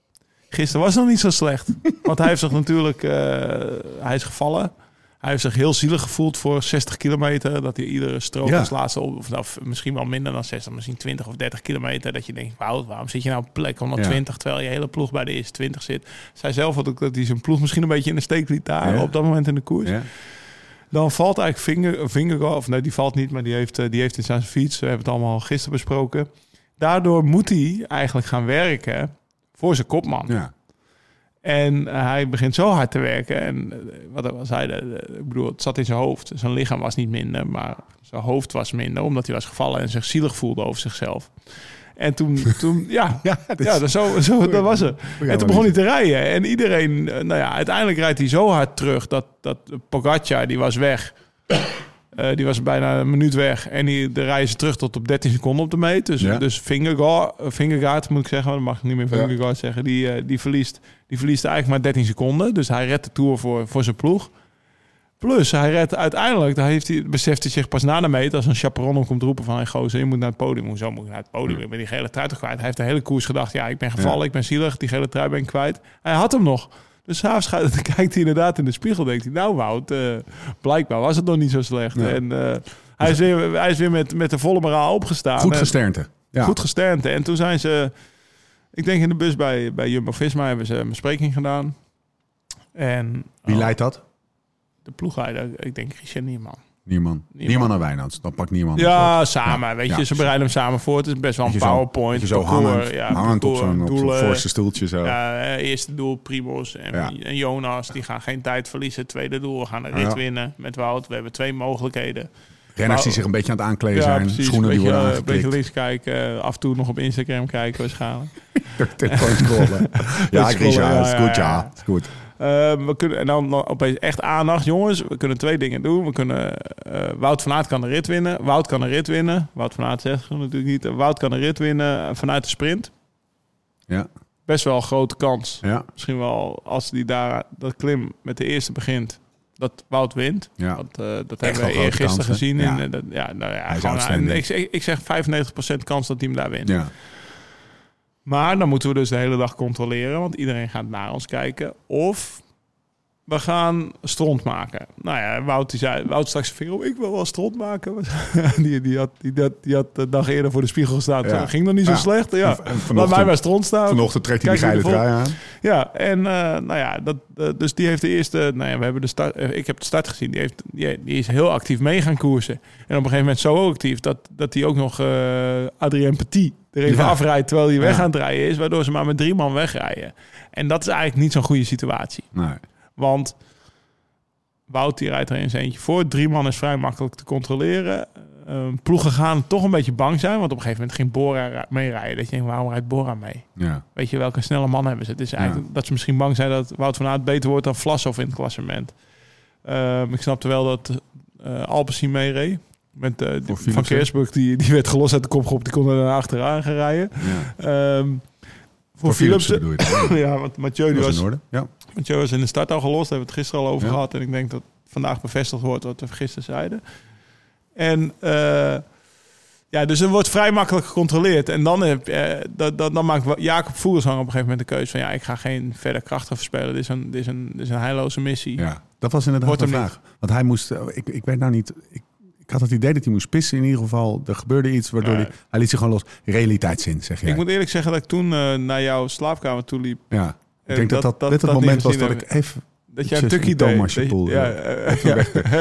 Speaker 3: gisteren was het nog niet zo slecht. [laughs] Want hij heeft zich natuurlijk, eh, hij is gevallen. Hij heeft zich heel zielig gevoeld voor 60 kilometer. Dat hij iedere strook
Speaker 1: Ja.
Speaker 3: als laatste, op, of nou, misschien wel minder dan 60, misschien 20 of 30 kilometer. Dat je denkt, Wout, waarom zit je nou op plek 120 terwijl je hele ploeg bij de eerste 20 zit. Zij zelf had ook dat hij zijn ploeg misschien een beetje in de steek liet daar
Speaker 1: Ja.
Speaker 3: op dat moment in de koers. Dan valt eigenlijk Vinger, Vingegaard, of nee, die valt niet, maar die heeft, eh, die heeft iets aan zijn fiets. We hebben het allemaal al gisteren besproken. Daardoor moet hij eigenlijk gaan werken voor zijn kopman.
Speaker 1: ja.
Speaker 3: En eh, hij begint zo hard te werken. En eh, wat hij zei, eh, ik bedoel, het zat in zijn hoofd. Zijn lichaam was niet minder, maar zijn hoofd was minder. Omdat hij was gevallen en zich zielig voelde over zichzelf. En toen, toen [laughs] ja,
Speaker 1: Ja,
Speaker 3: ja,
Speaker 1: dit is-
Speaker 3: dat, zo, zo, dat was het. En toen begon hij te rijden. En iedereen, eh, nou ja, uiteindelijk rijdt hij zo hard terug dat, dat Pogacar, die was weg. [coughs] Eh, die was bijna een minuut weg. En die, de rijden ze terug tot op 13 seconden op de meet. Dus,
Speaker 1: Ja.
Speaker 3: dus Vingegaard, eh, Vingegaard moet ik zeggen, dat mag ik niet meer
Speaker 1: Ja.
Speaker 3: Vingegaard zeggen. Die, eh, die, verliest, die verliest eigenlijk maar 13 seconden. Dus hij redt de Tour voor, voor zijn ploeg. Plus, hij redt uiteindelijk, daar heeft hij, beseft hij zich pas na de meet... als een chaperon hem komt roepen van... Hey, gozer, je moet naar het podium. Hoezo moet ik naar het podium? Ik ben die gele trui toch kwijt. Hij heeft de hele koers gedacht... ja, ik ben gevallen,
Speaker 1: Ja.
Speaker 3: ik ben zielig, die gele trui ben ik kwijt. Hij had hem nog. Dus s'avonds [laughs] kijkt hij inderdaad in de spiegel. denkt hij, nou Wout, eh, blijkbaar was het nog niet zo slecht.
Speaker 1: Ja.
Speaker 3: En eh, hij, is weer, hij is weer met, met de volle moraal opgestaan.
Speaker 1: Goed gesternte. Ja.
Speaker 3: Goed gesternte. En toen zijn ze, ik denk in de bus bij, bij Jumbo-Visma... hebben ze een bespreking gedaan. En
Speaker 1: Wie
Speaker 3: oh,
Speaker 1: leidt dat?
Speaker 3: De ploegleider, ik denk Richard Nierman.
Speaker 1: Niemand. Niemand naar Wijnands. Dan pakt niemand.
Speaker 3: Ja, samen.
Speaker 1: Ja,
Speaker 3: Weet je,
Speaker 1: ja.
Speaker 3: ze bereiden hem samen voor. Het is best wel een
Speaker 1: zo-
Speaker 3: PowerPoint.
Speaker 1: zo
Speaker 3: parcours,
Speaker 1: hangend,
Speaker 3: ja,
Speaker 1: hangend op
Speaker 3: parcours,
Speaker 1: zo'n op zo'n
Speaker 3: doelen.
Speaker 1: voorste stoeltje zo.
Speaker 3: Ja, eh, eerste doel Primos en, en Jonas. Die gaan geen tijd verliezen. Tweede doel, we gaan een rit winnen met Wout. We hebben twee mogelijkheden.
Speaker 1: Renners die zich een beetje aan het aankleden zijn.
Speaker 3: precies.
Speaker 1: Schoenen
Speaker 3: een
Speaker 1: die
Speaker 3: beetje,
Speaker 1: worden
Speaker 3: eh, een beetje
Speaker 1: aangeklikt.
Speaker 3: links kijken. Af en toe nog op Instagram kijken waarschijnlijk. [laughs]
Speaker 1: Telefoon scrollen. [laughs] ja, Grisha,
Speaker 3: ja,
Speaker 1: is goed, ja.
Speaker 3: ja.
Speaker 1: Is goed.
Speaker 3: Ehm, we kunnen, en dan, dan opeens echt aandacht, jongens. We kunnen twee dingen doen. We kunnen, eh, Wout van Aert kan de rit winnen. Wout kan een rit winnen. Wout van Aert zegt natuurlijk niet. Wout kan een rit winnen vanuit de sprint.
Speaker 1: Ja,
Speaker 3: Best wel een grote kans.
Speaker 1: ja,
Speaker 3: Misschien wel als die daar dat klim met de eerste begint. Dat Wout wint.
Speaker 1: ja.
Speaker 3: Want, eh, dat hebben we eergisteren
Speaker 1: kansen.
Speaker 3: gezien.
Speaker 1: Ja.
Speaker 3: In, eh, dat, ja, nou ja,
Speaker 1: Hij
Speaker 3: gewoon, ik, zeg- ik zeg 95% kans dat hij hem daar wint.
Speaker 1: ja.
Speaker 3: Maar dan moeten we dus de hele dag controleren, want iedereen gaat naar ons kijken. Of we gaan stront maken. Nou ja, Wout, die zei, Wout straks vinger op, ik wil wel stront maken. [laughs] die, die, had, die, had, die had de dag eerder voor de spiegel gestaan.
Speaker 1: Ja.
Speaker 3: Ging nog niet zo
Speaker 1: Ja.
Speaker 3: slecht. Ja. Laat
Speaker 1: vanochtend-
Speaker 3: mij bij stront staan.
Speaker 1: Vanochtend trekt hij die
Speaker 3: Kijk
Speaker 1: geile trui aan.
Speaker 3: Ja, en eh, nou ja, dat, eh, dus die heeft de eerste. Nou ja, we hebben de start. eh, ik heb de start gezien. Die, heeft, die, die is heel actief mee gaan koersen. En op een gegeven moment zo actief dat, dat hij ook nog Adrien Petit er even
Speaker 1: Ja.
Speaker 3: afrijdt terwijl hij weg aan het rijden is, waardoor ze maar met drie man wegrijden. En dat is eigenlijk niet zo'n goede situatie,
Speaker 1: Nee.
Speaker 3: Want Wout die rijdt er zijn eentje voor. Drie man is vrij makkelijk te controleren. Ehm, ploegen gaan toch een beetje bang zijn, want op een gegeven moment ging Bora ra- meerijden. Dat je denkt, waarom rijdt Bora mee?
Speaker 1: Ja.
Speaker 3: Weet je welke snelle man hebben ze? Het is eigenlijk dat ze misschien bang zijn dat Wout van Aert beter wordt dan Vlasov in het klassement. Ehm, ik snapte wel dat eh Alpecin meereed. Met, eh, die- van. Keersburg, die, die werd gelost uit de kopgroep. Die kon er naar achteraan gaan rijden.
Speaker 1: ja.
Speaker 3: Ehm, voor,
Speaker 1: Voor Philipsen [laughs]
Speaker 3: ja, want Mathieu, die was,
Speaker 1: was in Ja.
Speaker 3: Mathieu was in de start al gelost. Daar hebben we het gisteren al over
Speaker 1: Ja.
Speaker 3: gehad. En ik denk dat vandaag bevestigd wordt wat we gisteren zeiden. En eh, ja, dus er wordt vrij makkelijk gecontroleerd. En dan, heb, eh, dat, dat, dan maakt Jacob Voersang op een gegeven moment de keuze van... ja, ik ga geen verder krachten verspelen. Dit is een, dit is een, dit is een heilloze missie.
Speaker 1: ja, dat was inderdaad
Speaker 3: Wordt
Speaker 1: de vraag. Want hij moest, eh, ik, ik weet nou niet, ik, ik had het idee dat hij moest pissen in ieder geval. Er gebeurde iets waardoor
Speaker 3: Ja.
Speaker 1: hij, hij liet zich gewoon los. Realiteitszin, zeg jij.
Speaker 3: Ik moet eerlijk zeggen dat ik toen eh, naar jouw slaapkamer toe liep...
Speaker 1: Ja, Ik denk dat dat, dit het
Speaker 3: niet
Speaker 1: moment was dat ik even...
Speaker 3: Dat jij een tukkie deed. Dat Ja,
Speaker 1: ja.
Speaker 3: eh,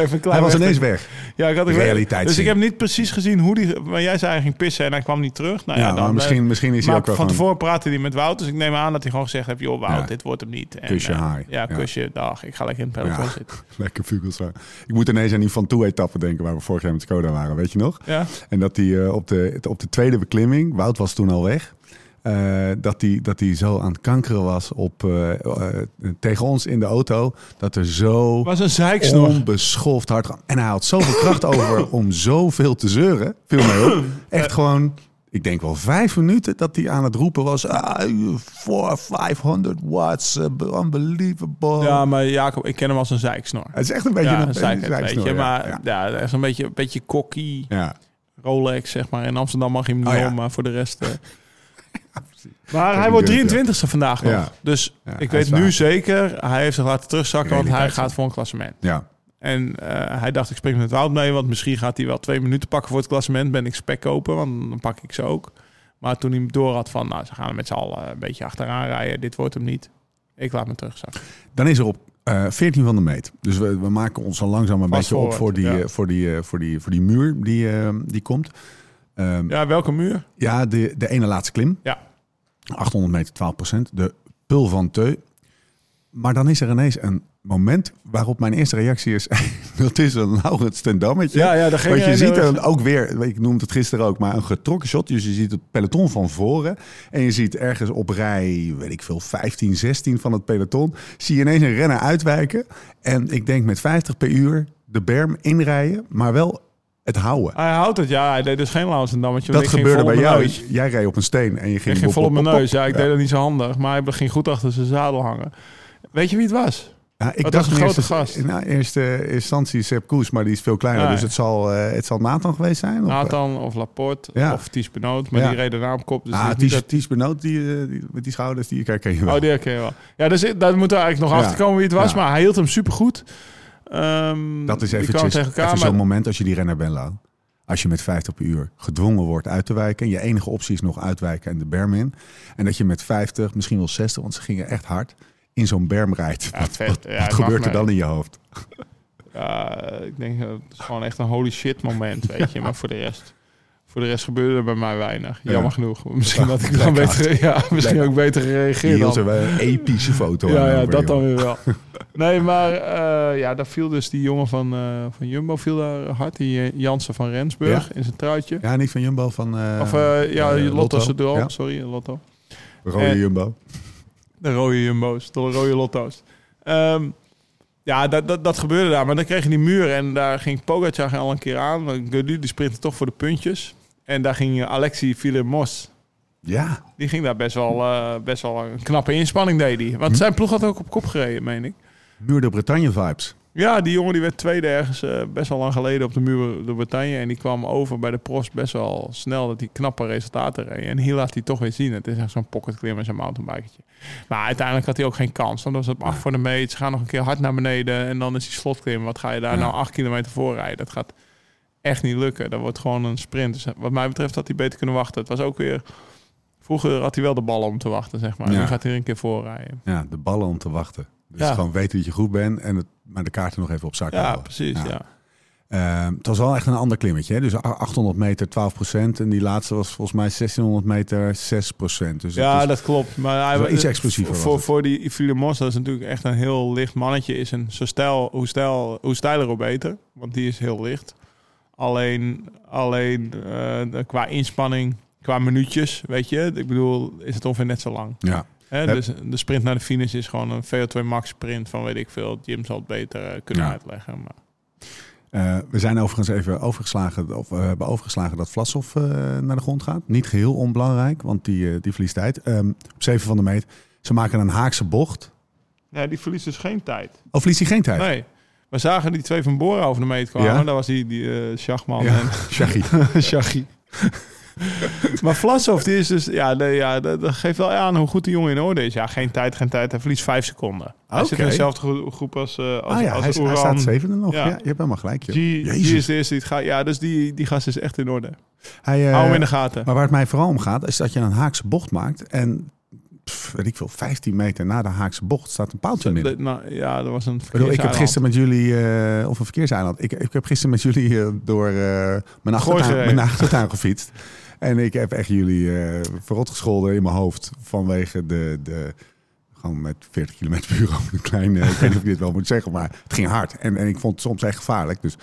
Speaker 3: even [laughs]
Speaker 1: Hij was ineens weg.
Speaker 3: Ja, ik had
Speaker 1: Realiteit
Speaker 3: Dus ik heb niet precies gezien hoe die... Maar jij zei hij ging pissen en hij kwam niet terug. Nou ja,
Speaker 1: Ja,
Speaker 3: dan,
Speaker 1: maar misschien, misschien is hij ook wel
Speaker 3: van tevoren praatte hij met Wout. Dus ik neem aan dat hij gewoon gezegd heeft... joh, Wout, dit wordt hem niet. En,
Speaker 1: Kusje
Speaker 3: eh,
Speaker 1: haai.
Speaker 3: Ja, kusje, dag. Ik ga lekker in het peloton zitten. [laughs]
Speaker 1: Lekker Vugelstra. Ik moet ineens aan die Van Toe-etappe denken... waar we vorig jaar met Skoda waren, weet je nog?
Speaker 3: Ja?
Speaker 1: En dat hij eh, op, de, op de tweede beklimming, Wout was toen al weg, eh, dat hij dat hij zo aan het kankeren was op, eh, eh, tegen ons in de auto. Dat er zo
Speaker 3: was een zeiksnor.
Speaker 1: onbeschoft hard. En hij had zoveel [laughs] kracht over om zoveel te zeuren. Viel mij op. Echt gewoon, ik denk wel vijf minuten dat hij aan het roepen was. Ah, 400, 500 watts, unbelievable.
Speaker 3: Ja, maar Jacob, ik ken hem als een zeiksnor.
Speaker 1: Het is echt een beetje
Speaker 3: Ja,
Speaker 1: een,
Speaker 3: een zeiker, weet
Speaker 1: zeiksnor,
Speaker 3: je.
Speaker 1: ja.
Speaker 3: Maar
Speaker 1: Ja.
Speaker 3: is een beetje, een beetje cocky.
Speaker 1: Ja.
Speaker 3: Rolex, zeg maar. In Amsterdam mag je hem niet
Speaker 1: Oh
Speaker 3: om, maar voor de rest... [laughs] eh. [laughs] maar hij wordt
Speaker 1: durf,
Speaker 3: 23ste vandaag nog. Dus ik weet nu zeker, hij heeft zich laten terugzakken, want hij gaat voor een klassement.
Speaker 1: ja.
Speaker 3: En eh, hij dacht, ik spreek met Wout mee, want misschien gaat hij wel twee minuten pakken voor het klassement. Ben ik spek kopen, want dan pak ik ze ook. Maar toen hij door had van, nou, ze gaan er met z'n allen een beetje achteraan rijden. Dit wordt hem niet. Ik laat me terugzakken.
Speaker 1: Dan is er op eh 14 van de meet. Dus we, we maken ons al langzaam een
Speaker 3: Fast
Speaker 1: beetje op voor die,
Speaker 3: ja.
Speaker 1: eh, voor die, eh, voor die, voor die muur die, eh, die komt. Ehm,
Speaker 3: Ja, welke muur?
Speaker 1: ja, de, de ene laatste klim.
Speaker 3: Ja.
Speaker 1: 800 meter 12 procent. De Pul van Teu. Maar dan is er ineens een moment waarop mijn eerste reactie is... [laughs] dat is een Laurens ten Dammetje.
Speaker 3: Ja, ja, ging
Speaker 1: Want je ziet er ook weer, ik noemde het gisteren ook, maar een getrokken shot. Dus je ziet het peloton van voren. En je ziet ergens op rij, weet ik veel, 15, 16 van het peloton. Zie je ineens een renner uitwijken. En ik denk met 50 per uur de berm inrijden, maar wel het houden.
Speaker 3: Hij houdt het, ja. Hij deed dus geen Laurens en dammetje.
Speaker 1: dat
Speaker 3: ik
Speaker 1: gebeurde bij jou.
Speaker 3: neus.
Speaker 1: Jij reed op een steen en je
Speaker 3: Ik
Speaker 1: ging, bop,
Speaker 3: vol op mijn neus. Ja, ik
Speaker 1: Ja.
Speaker 3: deed dat niet zo handig. Maar hij ging goed achter zijn zadel hangen. Weet je wie het was?
Speaker 1: Ja, ik dacht
Speaker 3: een
Speaker 1: in
Speaker 3: grote
Speaker 1: eerste,
Speaker 3: gast.
Speaker 1: In nou, eerste instantie Sepp Koes, maar die is veel kleiner.
Speaker 3: Ja,
Speaker 1: dus het zal, eh, het zal Nathan geweest zijn? Of,
Speaker 3: Nathan of Laporte
Speaker 1: Ja.
Speaker 3: of Ties Benoot. Maar die reden naam kop. Dus
Speaker 1: ah, Ties,
Speaker 3: dat-
Speaker 1: Ties Benoot, die, eh, die, met die schouders, die ken je wel.
Speaker 3: Oh, die herken je wel. Ja, dus daar moeten we eigenlijk nog achter komen wie het was. Maar hij hield hem supergoed. Ehm,
Speaker 1: Dat is eventjes, even zo'n moment als je die renner bent, Lau. Als je met 50 per uur gedwongen wordt uit te wijken. En je enige optie is nog uitwijken en de berm in. En dat je met 50, misschien wel 60, want ze gingen echt hard, in zo'n berm rijdt.
Speaker 3: Ja,
Speaker 1: wat
Speaker 3: Ja,
Speaker 1: gebeurt er dan in je hoofd?
Speaker 3: Ja, ik denk dat het is gewoon echt een holy shit moment, weet je. Maar voor de rest, voor de rest gebeurde er bij mij weinig.
Speaker 1: Ja.
Speaker 3: Jammer genoeg. Misschien dat ik dan beter, ja, misschien
Speaker 1: Lekker.
Speaker 3: ook beter
Speaker 1: Die
Speaker 3: gereageerd
Speaker 1: hield
Speaker 3: had.
Speaker 1: er wel een epische foto
Speaker 3: Ja, ja dat dan weer wel. [laughs] Nee, maar eh, ja, daar viel dus die jongen van, eh, van Jumbo viel daar hard. Die eh, Jansen van Rensburg in zijn truitje.
Speaker 1: Ja, niet van Jumbo, van eh,
Speaker 3: of ja, Lotto Sorry, Lotto.
Speaker 1: Rode Jumbo. [laughs]
Speaker 3: De rode Jumbo's, de rode Lotto's. Ehm, ja, dat, dat, dat gebeurde daar. Maar dan kreeg je die muur en daar ging Pogacar al een keer aan. Die sprintte toch voor de puntjes. En daar ging Alexi Villemos.
Speaker 1: Ja,
Speaker 3: Die ging daar best wel, eh, best wel een knappe inspanning, deed hij. Want zijn ploeg had ook op kop gereden, meen ik.
Speaker 1: Muur de Bretagne vibes.
Speaker 3: Ja, die jongen die werd tweede ergens eh, best wel lang geleden op de muur de Bretagne. En die kwam over bij de pros best wel snel dat hij knappe resultaten reed. En hier laat hij toch weer zien. Het is echt zo'n pocketklim en zo'n mountainbiketje. Maar uiteindelijk had hij ook geen kans. Want dan was het op acht voor de meet. Ze gaan nog een keer hard naar beneden. En dan is die slotklim. Wat ga je daar
Speaker 1: Ja.
Speaker 3: nou acht kilometer voor rijden? Dat gaat echt niet lukken. Dat wordt gewoon een sprint. Dus wat mij betreft had hij beter kunnen wachten. Het was ook weer... Vroeger had hij wel de ballen om te wachten, zeg maar.
Speaker 1: Ja.
Speaker 3: Nu gaat hij er een keer voor rijden.
Speaker 1: Ja, de ballen om te wachten. Dus
Speaker 3: Ja.
Speaker 1: gewoon weten dat je goed bent en het, maar de kaarten nog even op zak
Speaker 3: Ja,
Speaker 1: houden.
Speaker 3: precies.
Speaker 1: Ja.
Speaker 3: Ja.
Speaker 1: Ehm, het was wel echt een ander klimmetje. Hè? Dus 800 meter 12 procent. En die laatste was volgens mij 1600 meter 6 procent. Dus
Speaker 3: Ja,
Speaker 1: is-
Speaker 3: dat klopt. Maar hij
Speaker 1: wel
Speaker 3: was
Speaker 1: iets explosiever
Speaker 3: Voor, voor die Filimos, dat is natuurlijk echt een heel licht mannetje. Is een zo stijl, hoe, stijl, hoe stijler, hoe beter. Want die is heel licht. Alleen, alleen eh, qua inspanning, qua minuutjes, weet je. Ik bedoel, is het ongeveer net zo lang.
Speaker 1: ja.
Speaker 3: Hè?
Speaker 1: Heb-
Speaker 3: Dus de sprint naar de finish is gewoon een VO2 max sprint van weet ik veel. Jim zal het beter eh, kunnen
Speaker 1: Ja.
Speaker 3: uitleggen. Maar
Speaker 1: Eh, we zijn overigens even overgeslagen, of we hebben overgeslagen dat Vlasov eh, naar de grond gaat. Niet geheel onbelangrijk, want die, die verliest tijd. Ehm, op 7 van de meet. Ze maken een haakse bocht.
Speaker 3: ja, die verliest dus geen tijd.
Speaker 1: Of verliest hij geen tijd?
Speaker 3: Nee. We zagen die twee van Bora over de meet kwamen.
Speaker 1: Ja?
Speaker 3: Daar was die, die eh Schachman
Speaker 1: Ja,
Speaker 3: en [laughs]
Speaker 1: Shaggy. [laughs]
Speaker 3: Shaggy. maar Vlasov, die is dus... Ja, nee, ja dat, dat geeft wel aan hoe goed die jongen in orde is. Ja, geen tijd, geen tijd. Hij verliest vijf seconden. Hij zit in dezelfde gro- groep als, eh als,
Speaker 1: Ah ja,
Speaker 3: als
Speaker 1: hij, hij staat zevende nog. Ja.
Speaker 3: Ja.
Speaker 1: je hebt helemaal gelijk. Joh. Jezus.
Speaker 3: is de eerste die het gaat. Ja, dus die, die gast is echt in orde.
Speaker 1: Hij, eh,
Speaker 3: Hou hem in de gaten.
Speaker 1: Maar waar het mij vooral om gaat, is dat je een haakse bocht maakt. En weet ik veel, 15 meter na de Haakse bocht staat een paaltje.
Speaker 3: De- nou, ja, er was een
Speaker 1: Ik bedoel, ik heb
Speaker 3: verkeerseiland.
Speaker 1: gisteren met jullie, eh, of een verkeerseiland, ik, ik heb gisteren met jullie eh, door eh, mijn, achtertuin, mijn achtertuin gefietst. En ik heb echt jullie verrot gescholden in mijn hoofd vanwege de, de gewoon met 40 km per uur over een klein, eh, ik weet niet of ik dit wel moet zeggen, maar het ging hard. En, en ik vond het soms echt gevaarlijk. Dus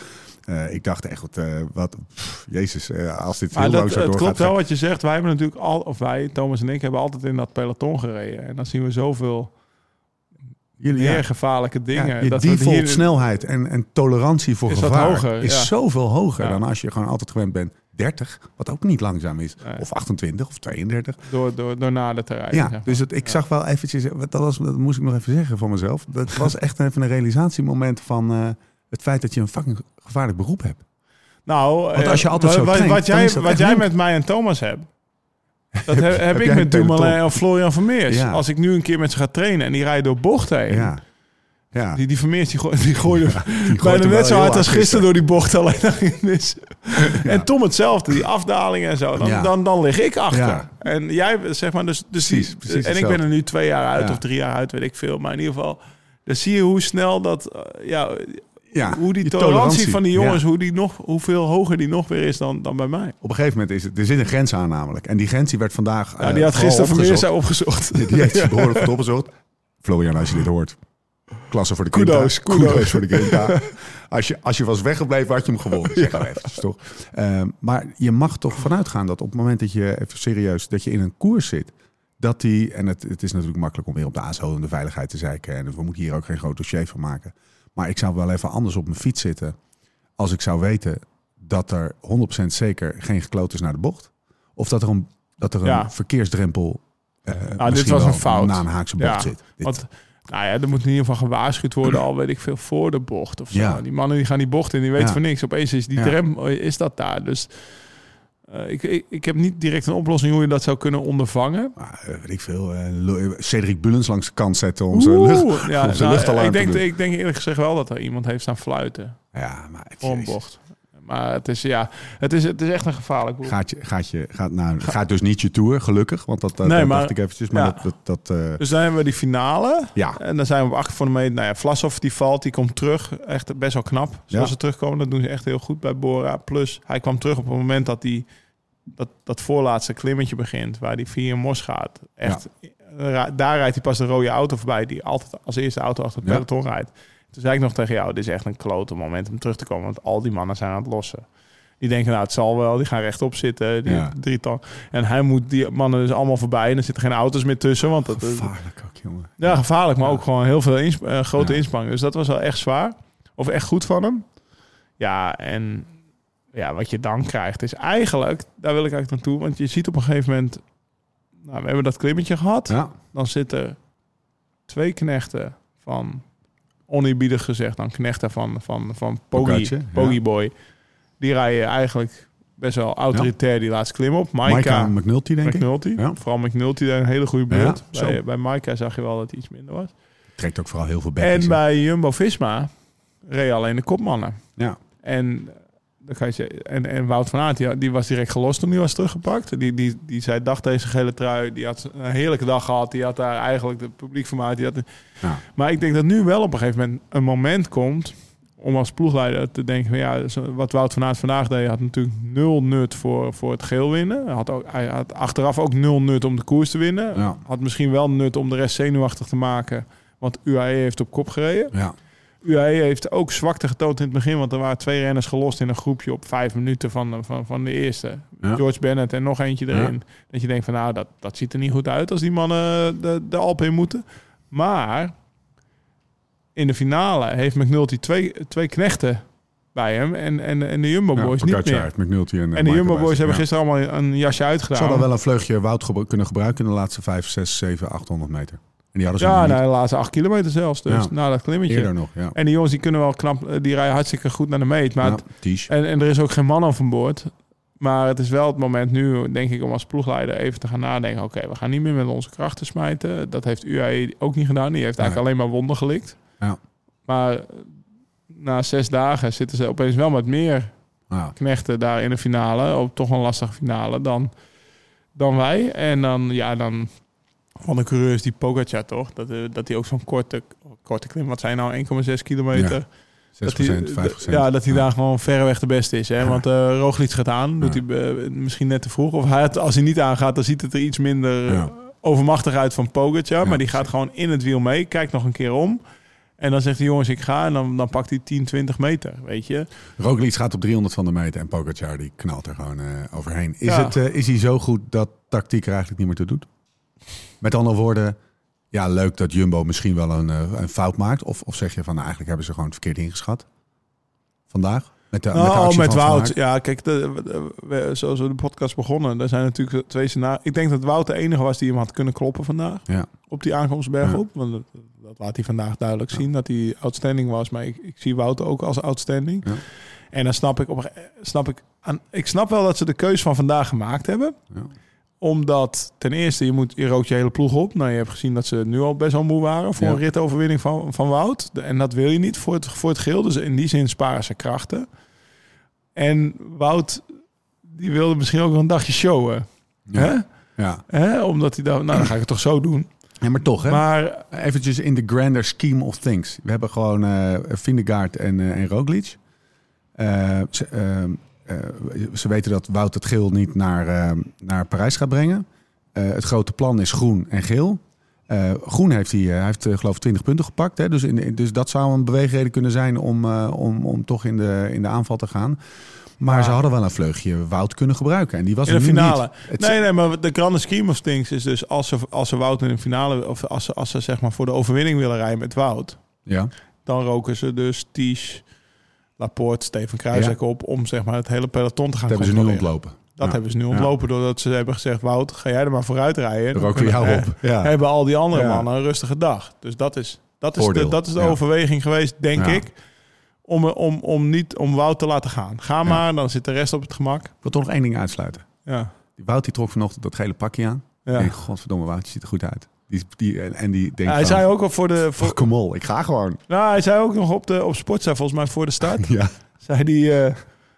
Speaker 1: eh, ik dacht echt, wat, eh, wat pff, jezus, eh, als dit
Speaker 3: Maar
Speaker 1: heel
Speaker 3: dat,
Speaker 1: lang zo
Speaker 3: het klopt wel wat je zegt. Wij hebben natuurlijk al, of wij, Thomas en ik, hebben altijd in dat peloton gereden. En dan zien we zoveel
Speaker 1: jullie,
Speaker 3: meer
Speaker 1: ja,
Speaker 3: gevaarlijke dingen.
Speaker 1: ja, je
Speaker 3: dat
Speaker 1: default
Speaker 3: hier-
Speaker 1: snelheid en, en tolerantie voor
Speaker 3: Is wat
Speaker 1: gevaar
Speaker 3: hoger,
Speaker 1: is
Speaker 3: ja.
Speaker 1: zoveel hoger dan als je gewoon altijd gewend bent 30, wat ook niet langzaam is.
Speaker 3: Nee.
Speaker 1: Of 28 of 32.
Speaker 3: door, door, door nader te rijden.
Speaker 1: Ja,
Speaker 3: zeg maar.
Speaker 1: dus het, ik zag wel eventjes, dat, was, dat moest ik nog even zeggen van mezelf. Dat was echt even een realisatiemoment van het feit dat je een fucking gevaarlijk beroep hebt.
Speaker 3: Nou,
Speaker 1: Want als je
Speaker 3: eh,
Speaker 1: altijd zo
Speaker 3: wat,
Speaker 1: traint,
Speaker 3: wat jij,
Speaker 1: is
Speaker 3: wat jij met mij en Thomas hebt, [laughs] dat heb, heb ik met? Dumoulin of Florian Vermeers.
Speaker 1: Ja.
Speaker 3: Als ik nu een keer met ze ga trainen en die rijden door bochten heen.
Speaker 1: Ja. Ja.
Speaker 3: Die, die Vermeers die, gooi, die gooide bijna
Speaker 1: wel
Speaker 3: net zo hard als gisteren door die bocht. Alleen.
Speaker 1: Ja.
Speaker 3: En Tom hetzelfde, die afdalingen en zo. Dan,
Speaker 1: Ja.
Speaker 3: dan, dan lig ik achter.
Speaker 1: Ja.
Speaker 3: En jij, zeg maar, dus, dus
Speaker 1: Precies, precies
Speaker 3: En ik ben er nu twee jaar uit
Speaker 1: Ja.
Speaker 3: of drie jaar uit, weet ik veel. Maar in ieder geval, dan zie je hoe snel dat, eh, ja,
Speaker 1: Ja,
Speaker 3: hoe die
Speaker 1: die
Speaker 3: tolerantie,
Speaker 1: tolerantie,
Speaker 3: van die jongens,
Speaker 1: ja.
Speaker 3: hoe die nog, hoeveel hoger die nog weer is dan, dan bij mij.
Speaker 1: Op een gegeven moment is het, er zit een grens aan namelijk. En die grens die werd vandaag
Speaker 3: Ja,
Speaker 1: eh,
Speaker 3: die had
Speaker 1: vooral
Speaker 3: gisteren Vermeers
Speaker 1: opgezocht.
Speaker 3: opgezocht.
Speaker 1: Die heeft [laughs] ze behoorlijk goed opgezocht. Florian, als je dit hoort. Klasse voor de Quinta.
Speaker 3: Kudos, kudos.
Speaker 1: voor de Quinta. [laughs] Als je, als je was weggebleven, had je hem gewonnen. Zeg maar eventjes, toch? Ehm, maar je mag toch vanuit gaan dat op het moment dat je, even serieus, dat je in een koers zit, dat die, en het, het is natuurlijk makkelijk om weer op de ASO en de veiligheid te zeiken. En we moeten hier ook geen groot dossier van maken. Maar ik zou wel even anders op mijn fiets zitten als ik zou weten dat er 100% zeker geen gekloot is naar de bocht. Of dat er een, dat er een
Speaker 3: Ja.
Speaker 1: verkeersdrempel eh,
Speaker 3: dit was een fout.
Speaker 1: na een haakse bocht
Speaker 3: Ja,
Speaker 1: zit. Dit-
Speaker 3: Want, nou ja, er moet in ieder geval gewaarschuwd worden, al weet ik veel, voor de bocht of zo.
Speaker 1: Ja.
Speaker 3: Die mannen die gaan die bocht in, die weten van niks. Opeens is die oh, is dat daar. Dus eh, ik, ik, ik heb niet direct een oplossing hoe je dat zou kunnen ondervangen.
Speaker 1: Maar, eh, weet ik veel. Lo- Cedric Bullens langs de kant zetten om zijn lucht.
Speaker 3: ja,
Speaker 1: om zijn
Speaker 3: nou,
Speaker 1: luchtalarm
Speaker 3: ik, denk,
Speaker 1: te doen.
Speaker 3: ik denk eerlijk gezegd wel dat er iemand heeft staan fluiten
Speaker 1: Ja, maar het,
Speaker 3: Maar het is, ja, het is, het is echt een gevaarlijk boek.
Speaker 1: Gaat, je, gaat, je, gaat, nou, gaat dus niet je tour, gelukkig. Want dat,
Speaker 3: Nee,
Speaker 1: dat
Speaker 3: maar-
Speaker 1: dacht ik eventjes. Maar
Speaker 3: ja.
Speaker 1: dat... dat, dat eh,
Speaker 3: Dus dan hebben we die finale.
Speaker 1: ja,
Speaker 3: En dan zijn we op achter van de meter. Nou ja, Vlasov die valt, die komt terug. Echt best wel knap. Zoals
Speaker 1: Ja.
Speaker 3: ze terugkomen, dat doen ze echt heel goed bij Bora. Plus, hij kwam terug op het moment dat die, dat, dat voorlaatste klimmetje begint. Waar die via Mos gaat. Echt, ra- daar rijdt hij pas de rode auto voorbij. Die altijd als eerste auto achter het peloton rijdt. Toen zei ik nog tegen jou, dit is echt een klote moment om terug te komen. Want al die mannen zijn aan het lossen. Die denken, nou, het zal wel. Die gaan rechtop zitten. Die
Speaker 1: Ja.
Speaker 3: drietal. En hij moet die mannen dus allemaal voorbij. En er zitten geen auto's meer tussen. Want dat,
Speaker 1: gevaarlijk ook, jongen.
Speaker 3: ja, gevaarlijk, maar ook gewoon heel veel insp- eh, grote
Speaker 1: Ja.
Speaker 3: inspanning. Dus dat was wel echt zwaar. Of echt goed van hem. Ja, en ja, wat je dan krijgt is eigenlijk, daar wil ik eigenlijk naartoe. Want je ziet op een gegeven moment, nou, we hebben dat klimmetje gehad. Dan zitten twee knechten van, oneerbiedig gezegd, dan knechten van, van, van Pogi. Pogi Boy. Die rijden eigenlijk best wel autoritair die laatste klim op.
Speaker 1: Maika
Speaker 3: Maika,
Speaker 1: McNulty, denk ik.
Speaker 3: McNulty.
Speaker 1: Ja.
Speaker 3: Vooral McNulty een hele goede beurt.
Speaker 1: Ja,
Speaker 3: bij, bij Maika zag je wel dat hij iets minder was.
Speaker 1: Trekt ook vooral heel veel bekjes.
Speaker 3: En bij Jumbo-Visma reed alleen de kopmannen.
Speaker 1: Ja,
Speaker 3: En, dan kan je en, en Wout van Aert, die, die was direct gelost toen hij was teruggepakt. Die, die, die zei, dag deze gele trui. Die had een heerlijke dag gehad. Die had daar eigenlijk de publiek vermaakt. Die had,
Speaker 1: ja.
Speaker 3: maar ik denk dat nu wel op een gegeven moment een moment komt... om als ploegleider te denken van ja, wat Wout van Aert vandaag deed... had natuurlijk nul nut voor, voor het geel winnen. Hij had, ook, hij had achteraf ook nul nut om de koers te winnen.
Speaker 1: Ja.
Speaker 3: Had misschien wel nut om de rest zenuwachtig te maken... want UAE heeft op kop gereden.
Speaker 1: ja.
Speaker 3: UAE heeft ook zwakte getoond in het begin, want er waren twee renners gelost in een groepje op vijf minuten van, van, van de eerste.
Speaker 1: Ja.
Speaker 3: George Bennett en nog eentje erin. Dat je denkt van nou, dat, dat ziet er niet goed uit als die mannen de, de Alpen in moeten. Maar in de finale heeft McNulty twee, twee knechten bij hem en, en, en de Jumbo
Speaker 1: Ja,
Speaker 3: Boys niet meer.
Speaker 1: McNulty en,
Speaker 3: En de Jumbo
Speaker 1: bij
Speaker 3: Boys hebben
Speaker 1: Ja.
Speaker 3: gisteren allemaal een jasje uitgedaan.
Speaker 1: hadden wel een vleugje Wout gebru- kunnen gebruiken in de laatste 5, 6, 7, 800 meter. En die hadden ze
Speaker 3: ja, nou, de laatste acht kilometer zelfs. Dus
Speaker 1: Ja.
Speaker 3: na dat klimmetje.
Speaker 1: eerder nog. Ja.
Speaker 3: En die jongens die kunnen wel knap, die rijden hartstikke goed naar de meet. Maar
Speaker 1: ja,
Speaker 3: het-
Speaker 1: Ties.
Speaker 3: En, en er is ook geen man van boord. Maar het is wel het moment nu, denk ik, om als ploegleider even te gaan nadenken. Oké, we gaan niet meer met onze krachten smijten. Dat heeft UAE ook niet gedaan. Die heeft eigenlijk alleen maar wonden gelikt.
Speaker 1: Ja.
Speaker 3: Maar na zes dagen zitten ze opeens wel met meer knechten daar in de finale. Op toch een lastige finale dan, dan wij. En dan, ja, dan van de coureurs die Pogacar toch? Dat, eh, dat hij ook zo'n korte, korte klim, wat zijn nou 1,6 kilometer?
Speaker 1: 6%,
Speaker 3: dat hij,
Speaker 1: 5%.
Speaker 3: Ja, dat hij
Speaker 1: Ja.
Speaker 3: daar gewoon verreweg de beste is. Hè?
Speaker 1: Ja.
Speaker 3: Want uh, Roglic gaat aan, doet
Speaker 1: Ja.
Speaker 3: hij eh, misschien net te vroeg. Of hij, als hij niet aangaat, dan ziet het er iets minder
Speaker 1: Ja.
Speaker 3: eh, overmachtig uit van Pogacar.
Speaker 1: Ja,
Speaker 3: maar die gaat gewoon in het wiel mee, kijkt nog een keer om. En dan zegt hij, jongens, ik ga. En dan, dan pakt hij 10, 20 meter, weet je.
Speaker 1: Roglic gaat op 300 van de meter en Pogacar die knalt er gewoon eh, overheen. Is,
Speaker 3: Ja.
Speaker 1: het, eh, is hij zo goed dat tactiek er eigenlijk niet meer toe doet? Met andere woorden, ja, leuk dat Jumbo misschien wel een, eh, een fout maakt. Of, of zeg je van, nou, eigenlijk hebben ze gewoon het verkeerd ingeschat vandaag? Met de, met de Van
Speaker 3: Wout. Ja, kijk, de, de- we, zoals we de podcast begonnen, er zijn natuurlijk twee scenario's. Ik denk dat Wout de enige was die hem had kunnen kloppen vandaag.
Speaker 1: Ja.
Speaker 3: Op die aankomstberg
Speaker 1: Ja.
Speaker 3: op. Want dat, dat laat hij vandaag duidelijk zien, dat hij outstanding was. Maar ik, ik zie Wout ook als outstanding. En dan snap ik, op, snap ik, aan, ik snap wel dat ze de keus van vandaag gemaakt hebben.
Speaker 1: Ja.
Speaker 3: Omdat ten eerste, je, moet, je rookt je hele ploeg op. Nou, je hebt gezien dat ze nu al best wel moe waren voor
Speaker 1: Ja.
Speaker 3: een ritoverwinning van, van Wout. En dat wil je niet voor het, voor het geel. Dus in die zin sparen ze krachten. En Wout, die wilde misschien ook een dagje showen.
Speaker 1: Ja.
Speaker 3: Hè?
Speaker 1: Ja.
Speaker 3: Hè? Omdat hij dan, nou dan ga ik het toch zo doen.
Speaker 1: ja, maar toch hè?
Speaker 3: Maar
Speaker 1: Eventjes in the grander scheme of things. We hebben gewoon eh Vindegaard en, eh en Roglic. Eh, ze, eh, ze weten dat Wout het geel niet naar, ehm, naar Parijs gaat brengen. Eh, het grote plan is groen en geel. Eh, groen heeft hij, eh, hij heeft eh, geloof ik 20 punten gepakt. Hè? Dus, in, dus dat zou een beweegreden kunnen zijn om, eh, om, om toch in de, in de aanval te gaan. Maar
Speaker 3: Ja.
Speaker 1: ze hadden wel een vleugje Wout kunnen gebruiken. En die was
Speaker 3: in de finale.
Speaker 1: niet.
Speaker 3: Nee, nee, maar de grande scheme of things is dus als ze, als ze Wout in de finale, of als ze, als ze zeg maar voor de overwinning willen rijden met Wout,
Speaker 1: Ja,
Speaker 3: dan roken ze dus Ties, Laporte, Steven Kruijswijk op om zeg maar het hele peloton te gaan
Speaker 1: dat hebben ze nu ontlopen.
Speaker 3: Dat
Speaker 1: Ja.
Speaker 3: hebben ze nu ontlopen doordat ze hebben gezegd, Wout, ga jij er maar vooruit rijden.
Speaker 1: Dan roken jou op. Ja.
Speaker 3: Hebben al die andere mannen een rustige dag. Dus dat is, dat is, de, dat is de overweging geweest, denk ik. Om, om, om niet om Wout te laten gaan. Ga maar, dan zit de rest op het gemak.
Speaker 1: Ik wil toch nog één ding uitsluiten.
Speaker 3: Ja.
Speaker 1: Die Wout die trok vanochtend dat gele pakje aan.
Speaker 3: Ja.
Speaker 1: En godverdomme, Wout die ziet er goed uit. Die, die, en, die denkt
Speaker 3: Ja, hij
Speaker 1: van,
Speaker 3: zei ook al voor de. Voor,
Speaker 1: "Oh, kom op, ik ga gewoon.
Speaker 3: nou, hij zei ook nog op de op Sportza, volgens mij voor de start. [laughs]
Speaker 1: Ja,
Speaker 3: zei hij. eh,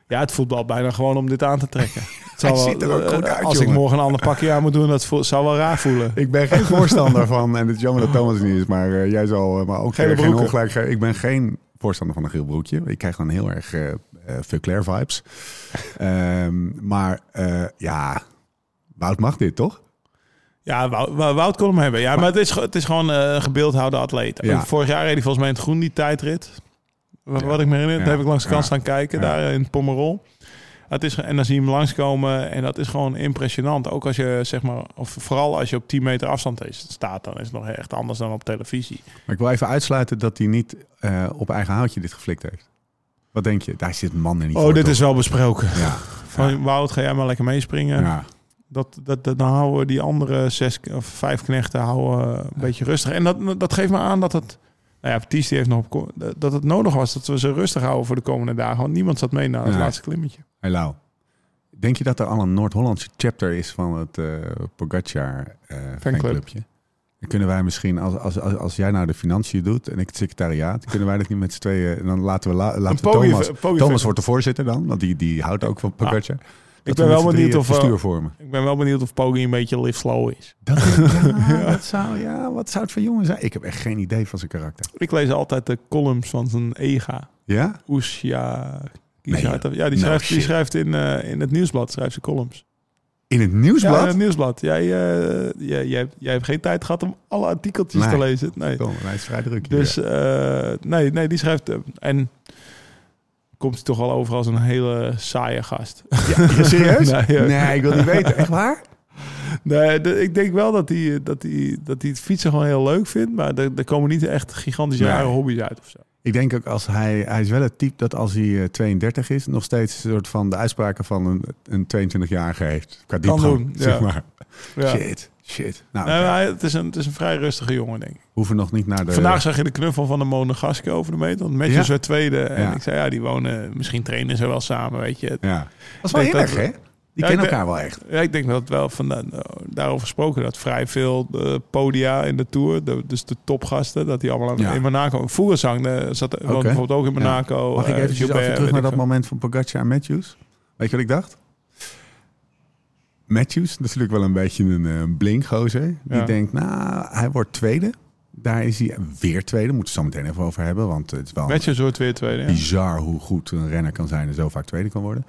Speaker 3: ja, het voelt al bijna gewoon om dit aan te trekken. [laughs] Het zal
Speaker 1: Hij
Speaker 3: wel-
Speaker 1: ziet er ook
Speaker 3: eh,
Speaker 1: goed uit,
Speaker 3: Als ik morgen een ander pakje aan moet doen, dat zou wel raar voelen.
Speaker 1: ik ben geen [laughs] voorstander van, en het is jammer dat Thomas niet is, maar eh, jij zal maar ook geen, geen ongelijk. Ik ben geen voorstander van een geel broekje. Ik krijg dan heel erg Vuclair vibes. Ehm, maar ja, Wout mag dit, toch?
Speaker 3: Ja, Wout, Wout kon hem hebben. Ja, maar, het, is, het is gewoon eh, een gebeeldhouwde atleet.
Speaker 1: Ja.
Speaker 3: Vorig jaar reed hij volgens mij in het groen die tijdrit. Wat,
Speaker 1: Ja.
Speaker 3: wat ik me herinner, daar heb ik langs de kant staan kijken, daar in Pommerol. Het is, en dan zie je hem langskomen en dat is gewoon impressionant. Ook als je, zeg maar, of vooral als je op 10 meter afstand is- staat, dan is het nog echt anders dan op televisie.
Speaker 1: Maar ik wil even uitsluiten dat hij niet eh, op eigen houtje dit geflikt heeft. Wat denk je? Daar zit man er niet
Speaker 3: Oh, dit is wel besproken.
Speaker 1: Ja, [laughs]
Speaker 3: Van Wout, ga jij maar lekker meespringen.
Speaker 1: ja.
Speaker 3: Dat, dat, dat, dan houden we die andere zes of vijf knechten houden een beetje rustig. En dat, dat geeft me aan dat het... Nou ja, Ties heeft nog op, dat het nodig was dat we ze rustig houden voor de komende dagen. Want niemand zat mee naar het laatste klimmetje.
Speaker 1: Hey Lau, denk je dat er al een Noord-Hollandse chapter is van het eh Pogacar eh
Speaker 3: Fanclub.
Speaker 1: fanclubje? Dan kunnen wij misschien, als, als, als, als jij nou de financiën doet en ik het secretariaat, kunnen wij dat niet met z'n tweeën, dan laten we, la, laten we Thomas, Thomas wordt de voorzitter dan, want die, die houdt ook van Pogacar.
Speaker 3: Ik ben
Speaker 1: we
Speaker 3: wel benieuwd of... eh,
Speaker 1: bestuur vormen.
Speaker 3: Ik ben wel benieuwd of Poggi een beetje live slow is.
Speaker 1: Dat, [laughs] ja, dat zou, ja, wat zou het voor jongen zijn? Ik heb echt geen idee van zijn karakter.
Speaker 3: Ik lees altijd de columns van zijn ega.
Speaker 1: Ja?
Speaker 3: Oesja...
Speaker 1: Nee,
Speaker 3: ja, die
Speaker 1: No
Speaker 3: schrijft, die schrijft in, eh, in het nieuwsblad schrijft ze columns.
Speaker 1: In het
Speaker 3: Ja, in
Speaker 1: nieuwsblad?
Speaker 3: het nieuwsblad. Jij, eh, jij, jij, hebt- jij hebt geen tijd gehad om alle artikeltjes
Speaker 1: Nee.
Speaker 3: te lezen. Nee.
Speaker 1: Tom, hij is vrij druk.
Speaker 3: Dus nee, nee, die schrijft. en komt hij toch al over als een hele saaie gast.
Speaker 1: Ja, serieus? [laughs]
Speaker 3: Nee,
Speaker 1: ik wil niet weten. Echt waar?
Speaker 3: nee, ik denk wel dat hij, dat, hij, dat hij het fietsen gewoon heel leuk vindt. Maar er, er komen niet echt gigantische
Speaker 1: Nee.
Speaker 3: rare hobby's uit of zo.
Speaker 1: Ik denk ook als hij, hij is wel het type dat als hij eh, 32 is, nog steeds een soort van de uitspraken van een, een 22-jarige heeft. Qua
Speaker 3: Kan
Speaker 1: diepgang,
Speaker 3: doen,
Speaker 1: zeg
Speaker 3: ja.
Speaker 1: maar.
Speaker 3: Ja.
Speaker 1: Shit, shit. Nou,
Speaker 3: Nee, het, is een, het is een vrij rustige jongen, denk ik.
Speaker 1: hoeven nog niet naar de...
Speaker 3: Vandaag zag je de knuffel van de Monegaske over de meter. Want Matthews
Speaker 1: Ja.
Speaker 3: werd tweede. En
Speaker 1: Ja.
Speaker 3: ik zei, ja, die wonen... Misschien trainen ze wel samen, weet je.
Speaker 1: Ja. Dat is wel heel erg, hè? Die
Speaker 3: Ja,
Speaker 1: kennen elkaar wel echt.
Speaker 3: Ja, ik denk dat het wel van, eh, daarover gesproken dat vrij veel eh, podia in de Tour, de, dus de topgasten, dat die allemaal
Speaker 1: Ja.
Speaker 3: in Monaco. Vogelsang eh, zat bijvoorbeeld ook in
Speaker 1: Ja.
Speaker 3: Monaco.
Speaker 1: Mag ik
Speaker 3: eh,
Speaker 1: even
Speaker 3: Gilbert,
Speaker 1: terug naar dat moment van Pogacar en Matthews? Weet je wat ik dacht? Matthews, natuurlijk wel een beetje een uh, blinkgozer. Die denkt, nou, hij wordt tweede. Daar is hij weer tweede. Moeten we het zo meteen even over hebben. Want het is wel
Speaker 3: Met je soort weer tweede.
Speaker 1: bizar hoe goed een renner kan zijn en zo vaak tweede kan worden.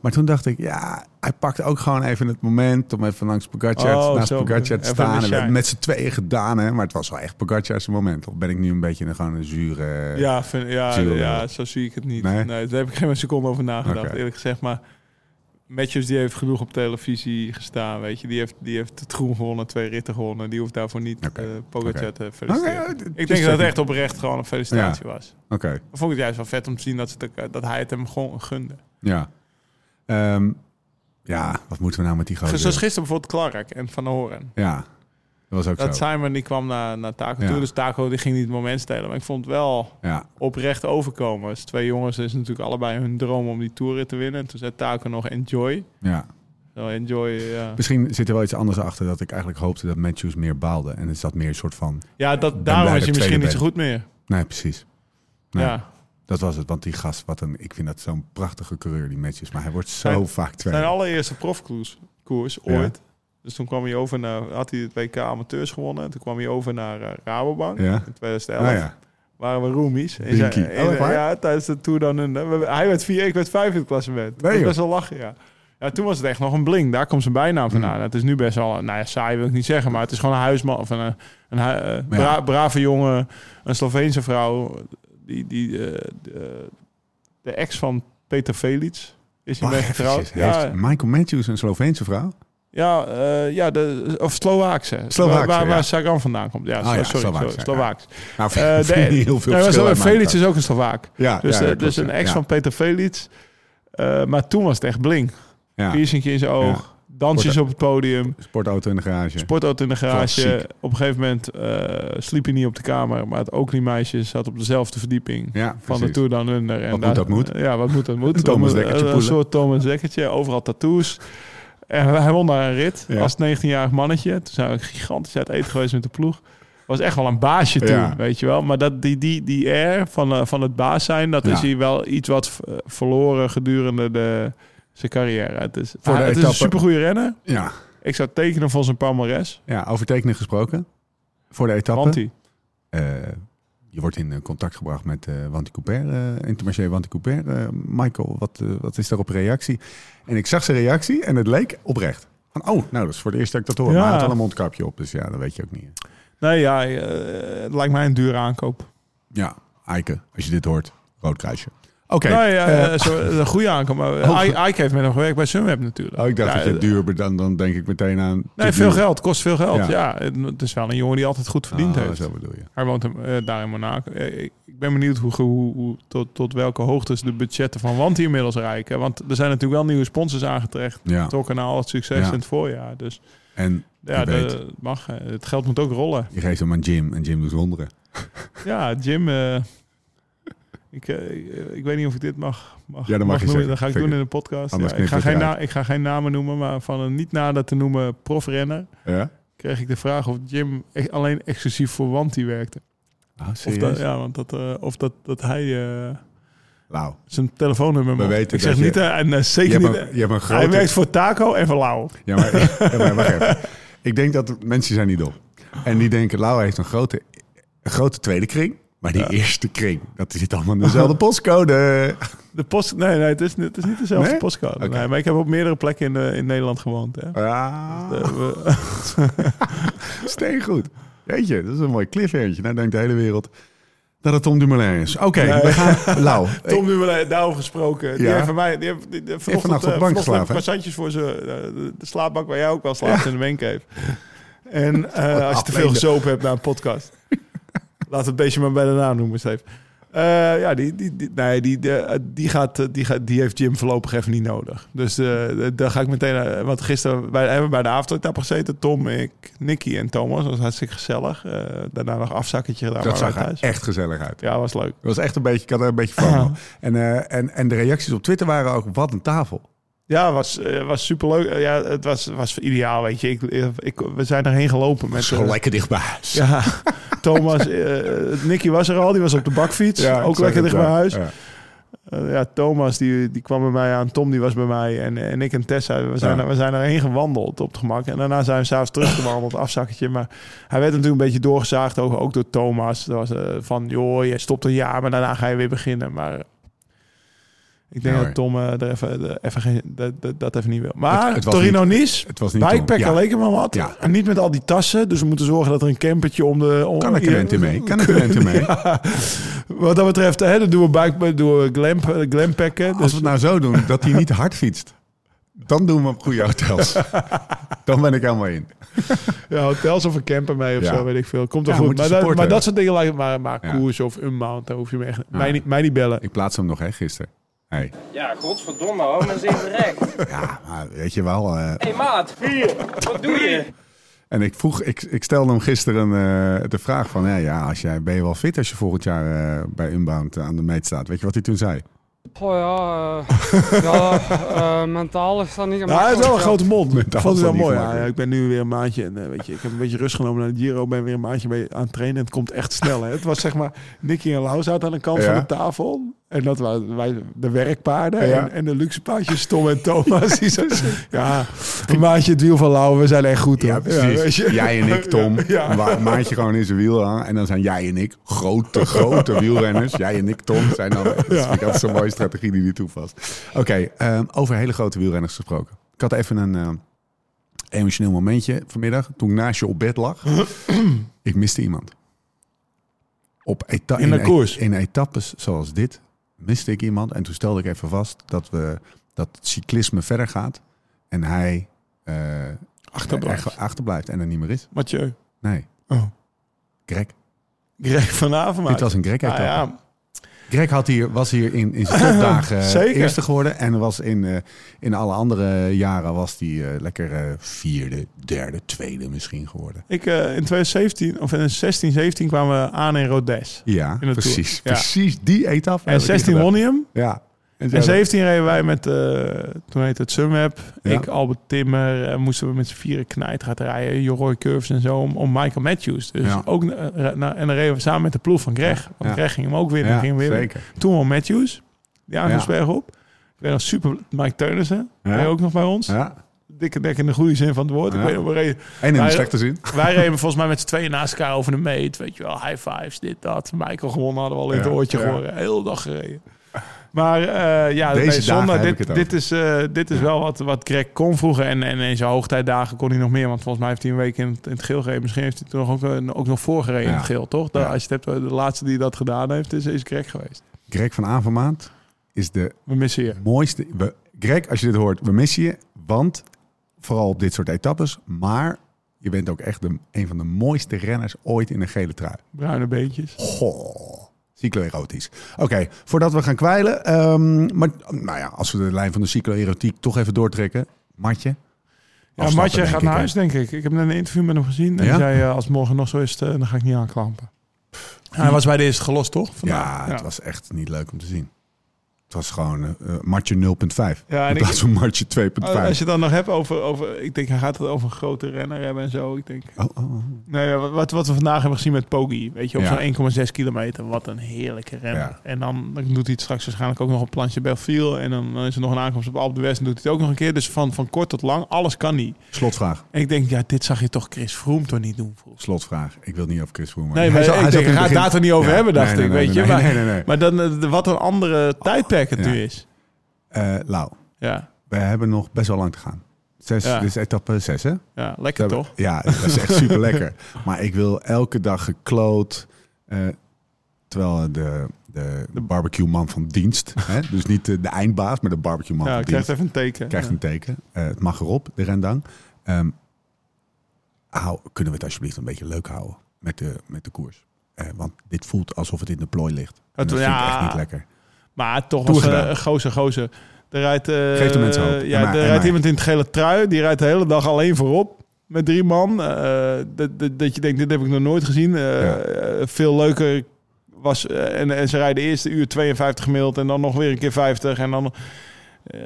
Speaker 1: Maar toen dacht ik, ja, hij pakt ook gewoon even het moment om even langs Pogacar,
Speaker 3: Oh,
Speaker 1: naast
Speaker 3: zo,
Speaker 1: Pogacar te staan. En we met z'n tweeën gedaan, hè. Maar het was wel echt Pogacar's moment. Of ben ik nu een beetje een, gewoon een zure...
Speaker 3: Ja, vind, ja, ja, zo zie ik het niet.
Speaker 1: Nee?
Speaker 3: Nee? daar heb ik geen seconde over nagedacht, eerlijk gezegd. Maar Matthews die heeft genoeg op televisie gestaan, weet je. Die heeft, die heeft het groen gewonnen, twee ritten gewonnen. Die hoeft daarvoor niet
Speaker 1: Oké.
Speaker 3: eh Pogacar te feliciteren.
Speaker 1: Oké, het
Speaker 3: ik denk dat het echt oprecht gewoon een felicitatie was.
Speaker 1: Oké,
Speaker 3: Ik vond het juist wel vet om te zien dat, ze ook- dat hij het hem gewoon gunde.
Speaker 1: ja. Ehm, ja, wat moeten we nou met die gozer?
Speaker 3: Zoals gisteren bijvoorbeeld Clark en Van Horen.
Speaker 1: Ja, dat was ook
Speaker 3: Dat
Speaker 1: zo.
Speaker 3: Simon die kwam naar, naar Taco
Speaker 1: Ja.
Speaker 3: toe, dus Taco die ging niet het moment stelen. Maar ik vond het wel
Speaker 1: Ja,
Speaker 3: oprecht overkomen. Dus twee jongens is natuurlijk allebei hun droom om die toerrit te winnen. En toen zei Taco nog enjoy.
Speaker 1: ja.
Speaker 3: Zo enjoy, ja.
Speaker 1: Misschien zit er wel iets anders achter dat ik eigenlijk hoopte dat Matthews meer baalde. En is dat meer een soort van...
Speaker 3: Ja, dat, daarom
Speaker 1: dat
Speaker 3: is
Speaker 1: ik
Speaker 3: hij misschien niet zo goed meer.
Speaker 1: Nee, precies. Nee,
Speaker 3: Ja.
Speaker 1: Dat was het. Want die gast, wat een, ik vind dat zo'n prachtige coureur, die Matthews. Maar hij wordt zo
Speaker 3: Zijn-
Speaker 1: vaak tweede.
Speaker 3: Zijn allereerste profkoers koers
Speaker 1: Ja.
Speaker 3: ooit. Dus toen kwam hij over naar, had hij het WK amateurs gewonnen. Toen kwam hij over naar eh, Rabobank
Speaker 1: Ja.
Speaker 3: in 2011.
Speaker 1: Ah, ja.
Speaker 3: Waren we roomies. Zei-
Speaker 1: Oh,
Speaker 3: ja, tijdens de Tour dan Under. We- Hij werd vier, ik werd vijf in het klassement. Dat
Speaker 1: Nee,
Speaker 3: was
Speaker 1: joh.
Speaker 3: best wel lachen, ja. Ja, toen was het echt nog een bling. Daar komt zijn bijnaam vandaan.
Speaker 1: Mm.
Speaker 3: Het is nu best wel, nou ja, saai wil ik niet zeggen, maar het is gewoon een huisman of een, een, eh, bra- brave jongen, een Sloveense vrouw, die, die eh, de, de ex van Peter Felix is hij mee
Speaker 1: Wacht
Speaker 3: getrouwd. Ja,
Speaker 1: Heeft Michael Matthews een Sloveense vrouw?
Speaker 3: ja, eh, ja de, of Slovaakse.
Speaker 1: Slovaakse,
Speaker 3: waar, waar,
Speaker 1: ja.
Speaker 3: Sagan vandaan komt. Ja,
Speaker 1: Oh ja,
Speaker 3: sorry,
Speaker 1: Slovaakse,
Speaker 3: Slovaaks.
Speaker 1: Nou,
Speaker 3: Eh, [laughs] de-
Speaker 1: heel veel elkaar.
Speaker 3: is ook een Slovaak.
Speaker 1: Ja,
Speaker 3: Dus,
Speaker 1: ja,
Speaker 3: eh, dus een
Speaker 1: ja.
Speaker 3: ex
Speaker 1: Ja.
Speaker 3: van Peter. Eh, maar toen was het echt bling.
Speaker 1: Ja.
Speaker 3: Piercingje in zijn oog. Dansjes op het podium.
Speaker 1: Sportauto in de garage.
Speaker 3: Sportauto in de garage.
Speaker 1: Klassiek.
Speaker 3: Op een gegeven moment eh, sliep hij niet op de kamer. Maar het Oakley-meisje zat op dezelfde verdieping.
Speaker 1: ja,
Speaker 3: Van de. Tour dan Under. En
Speaker 1: Wat
Speaker 3: daar-
Speaker 1: moet, dat moet.
Speaker 3: Ja, wat moet dat moet. [laughs]
Speaker 1: Een Thomas
Speaker 3: Om-
Speaker 1: Dekkertje
Speaker 3: Een soort Thomas Dekkertje. Overal tattoos. En hij won daar een rit
Speaker 1: Ja.
Speaker 3: als 19-jarig mannetje. Toen zijn we gigantisch uit eten geweest met de ploeg. Was echt wel een baasje toen,
Speaker 1: Ja.
Speaker 3: weet je wel. Maar dat, die, die, die air van, eh, van het baas zijn, dat
Speaker 1: Ja.
Speaker 3: is hij wel iets wat eh, verloren gedurende de, zijn carrière. Het is,
Speaker 1: Voor de
Speaker 3: Ah, het is een supergoeie renner.
Speaker 1: Ja.
Speaker 3: Ik zou tekenen voor zijn palmares.
Speaker 1: ja, over tekenen gesproken. Voor de etappe.
Speaker 3: Wanti.
Speaker 1: Eh, je wordt in eh, contact gebracht met eh Wanty Couper, eh Intermarché Wanty Couper. Eh, Michael, wat, wat is daarop reactie? En ik zag zijn reactie en het leek oprecht. Van, oh, nou, dat is voor de eerste dat ik dat hoor.
Speaker 3: Ja.
Speaker 1: Maar hij had wel een mondkapje op, dus ja, dat weet je ook niet.
Speaker 3: Nee, ja, het lijkt mij een dure aankoop.
Speaker 1: Ja, Eike, als je dit hoort, rood kruisje. Oké.
Speaker 3: Nee, ja,
Speaker 1: eh,
Speaker 3: eh, een goede. I- Ike heeft met hem gewerkt bij Sunweb natuurlijk.
Speaker 1: oh, ik dacht
Speaker 3: Ja,
Speaker 1: dat je
Speaker 3: eh,
Speaker 1: duur, dan, dan denk ik meteen aan...
Speaker 3: Nee, veel
Speaker 1: duur.
Speaker 3: geld. Kost veel geld.
Speaker 1: Ja.
Speaker 3: Ja, het is wel een jongen die altijd goed verdiend
Speaker 1: Oh,
Speaker 3: heeft.
Speaker 1: Zo bedoel je.
Speaker 3: Hij woont hem, daar in Monaco. Ik, ben benieuwd hoe, hoe, hoe- tot, tot welke hoogtes de budgetten van Wanty inmiddels reiken. Want er zijn natuurlijk wel nieuwe sponsors aangetrokken
Speaker 1: Ja,
Speaker 3: na al het succes in het voorjaar. Dus
Speaker 1: en
Speaker 3: ja, de,
Speaker 1: weet,
Speaker 3: het mag. Het geld moet ook rollen.
Speaker 1: je geeft hem aan Jim en Jim doet wonderen.
Speaker 3: Ja, Jim. Ik, eh, ik weet niet of ik dit mag, mag,
Speaker 1: Ja, dat mag
Speaker 3: noemen.
Speaker 1: zeggen.
Speaker 3: Dat ga ik
Speaker 1: Vind
Speaker 3: doen in de podcast. Ja, ik, ga geen na, ik ga geen namen noemen, maar van een niet nader te noemen profrenner
Speaker 1: Ja?
Speaker 3: kreeg ik de vraag of Jim e- alleen exclusief voor Wanty werkte.
Speaker 1: Oh,
Speaker 3: Of, dat, ja, want dat, eh, of dat, dat hij eh,
Speaker 1: Lau.
Speaker 3: zijn telefoonnummer
Speaker 1: We weten
Speaker 3: Ik zeg
Speaker 1: je-
Speaker 3: niet, en zeker niet.
Speaker 1: een, je hebt een grote...
Speaker 3: Hij werkt voor Taco en voor Lau.
Speaker 1: Ja, maar, [laughs] ja, maar wacht even. Ik denk dat mensen zijn niet dom. En die denken, Lau heeft een grote, een grote tweede kring. Maar die eerste kring, dat zit allemaal in dezelfde [laughs] postcode.
Speaker 3: De post, nee, nee, het is, niet- het is niet dezelfde
Speaker 1: Nee?
Speaker 3: postcode. Nee, maar ik heb op meerdere plekken in, eh, in Nederland gewoond. Hè.
Speaker 1: Ah,
Speaker 3: Eh, we- [laughs]
Speaker 1: steengoed. Weet je, dat is een mooi cliffhanger. Nou denkt de hele wereld dat het Tom Dumoulin is. Oké,
Speaker 3: Nee.
Speaker 1: we gaan... [laughs] Lau,
Speaker 3: Tom wel daarover gesproken. Die
Speaker 1: Ja.
Speaker 3: heeft van mij, die heeft, die, die, vanochtend,
Speaker 1: op de
Speaker 3: eh,
Speaker 1: bank geslapen,
Speaker 3: voor zijn, eh, de, slaapbank waar jij ook wel slaapt in de mancave. En als je te veel gezopen hebt na een podcast. Laat het beestje maar bij de naam noemen, Steve. Eh, ja, die, die, die, nee, die, die, gaat, eh, die, gaat, die heeft Jim voorlopig even niet nodig. Dus eh, daar ga ik meteen... eh, want gisteren bij, hebben we bij de avondetappe gezeten. Tom, ik, Nicky en Thomas. Dat was hartstikke gezellig. Eh, daarna nog afzakketje gedaan.
Speaker 1: dat zag
Speaker 3: thuis.
Speaker 1: echt gezellig uit.
Speaker 3: Ja, was leuk.
Speaker 1: Het was echt een beetje, ik had er een beetje van. [laughs] En, eh, en, en de reacties op Twitter waren ook, wat een tafel.
Speaker 3: Ja, was, eh, was superleuk. Eh, ja, het was, was ideaal, weet je. Ik, ik, we zijn erheen gelopen met...
Speaker 1: Zo
Speaker 3: eh,
Speaker 1: lekker dicht bij huis.
Speaker 3: ja, [laughs] Thomas, Nicky was er al. Die was op de bakfiets. ook
Speaker 1: ik zag
Speaker 3: lekker dicht bij
Speaker 1: ja.
Speaker 3: huis.
Speaker 1: Ja.
Speaker 3: Ja, Thomas die, die kwam bij mij aan, Tom die was bij mij en, en ik en Tessa, we zijn,
Speaker 1: Ja.
Speaker 3: er, we zijn erheen gewandeld op het gemak. En daarna zijn we s'avonds teruggewandeld, afzakketje. Maar hij werd natuurlijk een beetje doorgezaagd, ook, ook door Thomas. Dat was van, joh, je stopt een jaar, maar daarna ga je weer beginnen. Maar ik denk
Speaker 1: Ja,
Speaker 3: dat Tom er even, de- even geen, dat, dat, dat even niet wil. Maar
Speaker 1: Het- het was
Speaker 3: Torino
Speaker 1: niet-
Speaker 3: Nice,
Speaker 1: Het was niet. Ja.
Speaker 3: leek wel wat.
Speaker 1: Ja.
Speaker 3: En niet met al die tassen, dus we moeten zorgen dat er een campertje om de... Om,
Speaker 1: Kan ik er rente mee? [laughs] Kan ik er rente mee?
Speaker 3: Wat dat betreft, hè, dan doen we bike, doen we glam, glampacken.
Speaker 1: Als
Speaker 3: Dus
Speaker 1: we het nou zo doen dat hij niet hard fietst, dan doen we op goede hotels. [laughs] dan ben ik helemaal in.
Speaker 3: ja, hotels of een camper mee of
Speaker 1: Ja.
Speaker 3: zo, weet ik veel. Komt
Speaker 1: Ja,
Speaker 3: goed. Maar, dat, maar dat soort dingen lijkt maar, maar
Speaker 1: Ja.
Speaker 3: koers of unmount, daar hoef je me echt mij, niet, mij niet bellen.
Speaker 1: Ik plaats hem nog, hè, gisteren. Hey.
Speaker 5: Ja, godverdomme, hou me eens even recht.
Speaker 1: Ja, maar weet je wel. eh,
Speaker 5: Hé hey, maat, wat doe je?
Speaker 1: en ik vroeg, ik, ik stelde hem gisteren eh, de vraag van, ja, ja, als jij, ben je wel fit als je volgend jaar eh, bij Unbound aan de meet staat? Weet je wat hij toen zei?
Speaker 6: Oh ja, eh, ja eh, mentaal is dat niet
Speaker 3: Ja, hij is wel een grote mond.
Speaker 1: De
Speaker 3: vond het wel mooi. Ja, ik ben nu weer een maandje en eh, weet je, ik heb een beetje rust genomen naar de Giro. Ben weer een maandje mee aan het trainen. En het komt echt snel. Hè. Het was zeg maar Nicky en Lau zaten aan de kant
Speaker 1: Ja.
Speaker 3: van de tafel. En dat waren wij, de werkpaarden
Speaker 1: Ja.
Speaker 3: en, en de luxe paardjes Tom en Thomas. [laughs] Die zo, ja, een maandje het wiel van Lau. We zijn echt goed.
Speaker 1: Ja,
Speaker 3: hoor.
Speaker 1: precies.
Speaker 3: weet je.
Speaker 1: jij en ik, Tom.
Speaker 3: Ja.
Speaker 1: Een maandje gewoon in zijn wiel aan. En dan zijn jij en ik grote, grote wielrenners. Jij en ik, Tom, zijn dan... Dat is vind ik altijd zo'n mooie strategie die hij toepast. Oké, ehm, over hele grote wielrenners gesproken. Ik had even een ehm, emotioneel momentje vanmiddag. Toen ik naast je op bed lag. ik miste iemand. Op eta-
Speaker 3: In de
Speaker 1: e-
Speaker 3: koers?
Speaker 1: in etappes zoals dit miste ik iemand. En toen stelde ik even vast dat, we, dat het cyclisme verder gaat. En hij... eh,
Speaker 3: Achterblijft.
Speaker 1: er achterblijft en er niet meer is.
Speaker 3: Mathieu.
Speaker 1: Nee,
Speaker 3: Oh.
Speaker 1: Greg.
Speaker 3: Greg van Avermaat.
Speaker 1: Dit was een Greg
Speaker 3: Nou
Speaker 1: etappe.
Speaker 3: ja,
Speaker 1: Greg had hier, was hier in, in zijn [laughs] topdagen
Speaker 3: Zeker.
Speaker 1: eerste geworden. En was in, eh, in alle andere jaren was hij eh, lekker eh, vierde, derde, tweede misschien geworden.
Speaker 3: ik eh, in 2017, of in 16, 17 kwamen we aan in Rodes.
Speaker 1: Ja,
Speaker 3: In
Speaker 1: precies.
Speaker 3: Ja.
Speaker 1: Precies die etappe.
Speaker 3: En
Speaker 1: heb ik
Speaker 3: 16
Speaker 1: gedaan.
Speaker 3: won hem.
Speaker 1: Ja. En,
Speaker 3: En 17 reden wij met, eh, toen heette het Sunweb.
Speaker 1: Ja.
Speaker 3: Ik, Albert Timmer, eh, moesten we met z'n vieren knijt gaan rijden. Jeroy Curves en zo, om, om Michael Matthews. Dus
Speaker 1: Ja.
Speaker 3: ook, eh, na- en dan reden we samen met de ploeg van Greg. Want. Greg ging hem ook winnen. ging winnen.
Speaker 1: zeker.
Speaker 3: Toen won Matthews, die aankomstberg op. Ik weet nog super, Mike Teunissen, reed ook nog bij ons.
Speaker 1: Ja.
Speaker 3: Dikke dek in de goede zin van het woord.
Speaker 1: Ja.
Speaker 3: Ik weet we reden,
Speaker 1: En in de slechte zin. [laughs]
Speaker 3: wij reden volgens mij met z'n tweeën naast elkaar over de meet. Weet je wel, high fives, dit, dat. Michael gewonnen hadden we al in het
Speaker 1: Ja,
Speaker 3: oortje
Speaker 1: ja.
Speaker 3: gehoord. Hele dag gereden. Maar eh, ja,
Speaker 1: Deze
Speaker 3: nee, zondag, dit, dit is, eh, dit is wel wat, wat Greg kon vroeger. En, en in zijn hoogtijdagen kon hij nog meer. Want volgens mij heeft hij een week in het, in het geel gereden. Misschien heeft hij toen ook, eh, ook nog voorgereden in
Speaker 1: Ja.
Speaker 3: het geel, toch?
Speaker 1: Ja.
Speaker 3: Als je het hebt, de laatste die dat gedaan heeft, is, is Greg geweest.
Speaker 1: Greg van Avermaat is de
Speaker 3: We missen je.
Speaker 1: mooiste. We, Greg, als je dit hoort, we missen je. Want vooral op dit soort etappes. Maar je bent ook echt de, een van de mooiste renners ooit in een gele trui.
Speaker 3: Bruine beentjes.
Speaker 1: Goh, cycloerotisch. Oké, voordat we gaan kwijlen. ehm, maar nou ja, als we de lijn van de cycloerotiek toch even doortrekken. Matje.
Speaker 3: Ja, Matje gaat naar huis, denk ik. Ik heb net een interview met hem gezien. En
Speaker 1: Ja?
Speaker 3: hij zei, eh, als het morgen nog zo is, eh, dan ga ik niet aanklampen. Hij was bij de eerste gelost, toch?
Speaker 1: Ja, het was echt niet leuk om te zien. Het was gewoon eh, Matje 0.5.
Speaker 3: Ja,
Speaker 1: in
Speaker 3: ik-
Speaker 1: plaats van Matje 2.5.
Speaker 3: Als je het dan nog hebt over, over... Ik denk, hij gaat het over een grote renner hebben en zo. Ik denk...
Speaker 1: Oh, oh, oh.
Speaker 3: Ja, wat, wat we vandaag hebben gezien met Poggi. Weet je, op
Speaker 1: Ja.
Speaker 3: zo'n 1,6 kilometer. Wat een heerlijke renner.
Speaker 1: Ja.
Speaker 3: En dan, dan doet hij het straks waarschijnlijk ook nog op Planche Belfiel. En dan, dan is er nog een aankomst op Alpe d'Huez. En doet hij het ook nog een keer. Dus van, van kort tot lang, alles kan niet.
Speaker 1: Slotvraag.
Speaker 3: En ik denk, ja, dit zag je toch Chris Froome toch niet doen? volgens
Speaker 1: Slotvraag. Ik wil niet over Chris Froome.
Speaker 3: Nee, maar
Speaker 1: zat-
Speaker 3: ik
Speaker 1: zat
Speaker 3: denk,
Speaker 1: in
Speaker 3: hij
Speaker 1: het
Speaker 3: daar toch niet over hebben, dacht
Speaker 1: nee,
Speaker 3: ik,
Speaker 1: nee,
Speaker 3: weet je. Maar, maar dan, eh, wat een andere tijdperk het
Speaker 1: Ja.
Speaker 3: nu is.
Speaker 1: Eh, Lau,
Speaker 3: Ja,
Speaker 1: we hebben nog best wel lang te gaan. Zes,
Speaker 3: Ja.
Speaker 1: Is etappe 6, hè?
Speaker 3: ja lekker toch?
Speaker 1: Ja, dat is echt [laughs] super lekker. Maar ik wil elke dag gekloot. eh, terwijl de, de, de barbecue man van dienst, hè? [laughs] dus niet de, de eindbaas, maar de barbecue man
Speaker 3: Ja,
Speaker 1: van
Speaker 3: ik krijg
Speaker 1: dienst,
Speaker 3: even een teken.
Speaker 1: krijgt
Speaker 3: Ja.
Speaker 1: een teken. Eh, het mag erop, de rendang. Ehm, hou, kunnen we het alsjeblieft een beetje leuk houden met de, met de koers? Want dit voelt alsof het in de plooi ligt.
Speaker 3: Het-
Speaker 1: dat vind ik
Speaker 3: ja.
Speaker 1: echt niet lekker.
Speaker 3: Maar toch was een gozer, gozer. Er rijdt, eh,
Speaker 1: Geef de mensen hoop.
Speaker 3: Ja, er rijdt iemand in het gele trui. Die rijdt de hele dag alleen voorop. Met drie man. Eh, dat, dat, dat je denkt, dit heb ik nog nooit gezien. Eh,
Speaker 1: Ja.
Speaker 3: eh, veel leuker was... eh, en, en ze rijden eerst de uur 52 gemiddeld. En dan nog weer een keer 50. En dan... eh,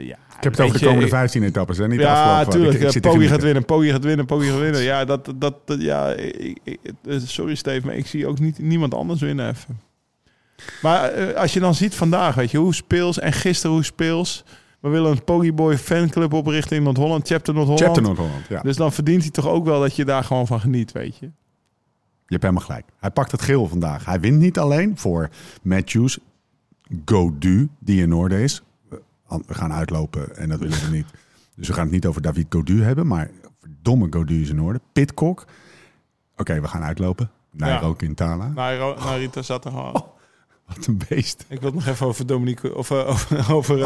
Speaker 3: ja,
Speaker 1: Ik heb het over de komende 15 etappes, hè? niet
Speaker 3: ja,
Speaker 1: afgelopen.
Speaker 3: tuurlijk.
Speaker 1: Ik- ik
Speaker 3: ja,
Speaker 1: zit te
Speaker 3: Poggi gaat winnen, Poggi gaat winnen, Poggi gaat winnen. Ja, dat, dat, dat- ja ik, ik- eh, sorry Steve, maar ik zie ook niet, niemand anders winnen even. Maar eh, als je dan ziet vandaag, weet je, hoe speels en gisteren hoe speels. We willen een Pogieboy fanclub oprichten in Noord-Holland, Chapter Noord-Holland.
Speaker 1: Chapter Noord-Holland, ja.
Speaker 3: Dus dan verdient hij toch ook wel dat je daar gewoon van geniet, weet je.
Speaker 1: Je hebt helemaal gelijk. Hij pakt het geel vandaag. Hij wint niet alleen voor Matthews, Godu, die in orde is. We gaan uitlopen en dat willen we niet. Dus we gaan het niet over David Godu hebben, maar verdomme Godu is in orde. Pitcock. Oké, we gaan uitlopen. Nairo
Speaker 3: Ja.
Speaker 1: Quintana.
Speaker 3: Nairo, Narita zat er gewoon.
Speaker 1: Wat een beest.
Speaker 3: Ik wil nog even over Dominique, of over, [laughs] over,
Speaker 1: ja,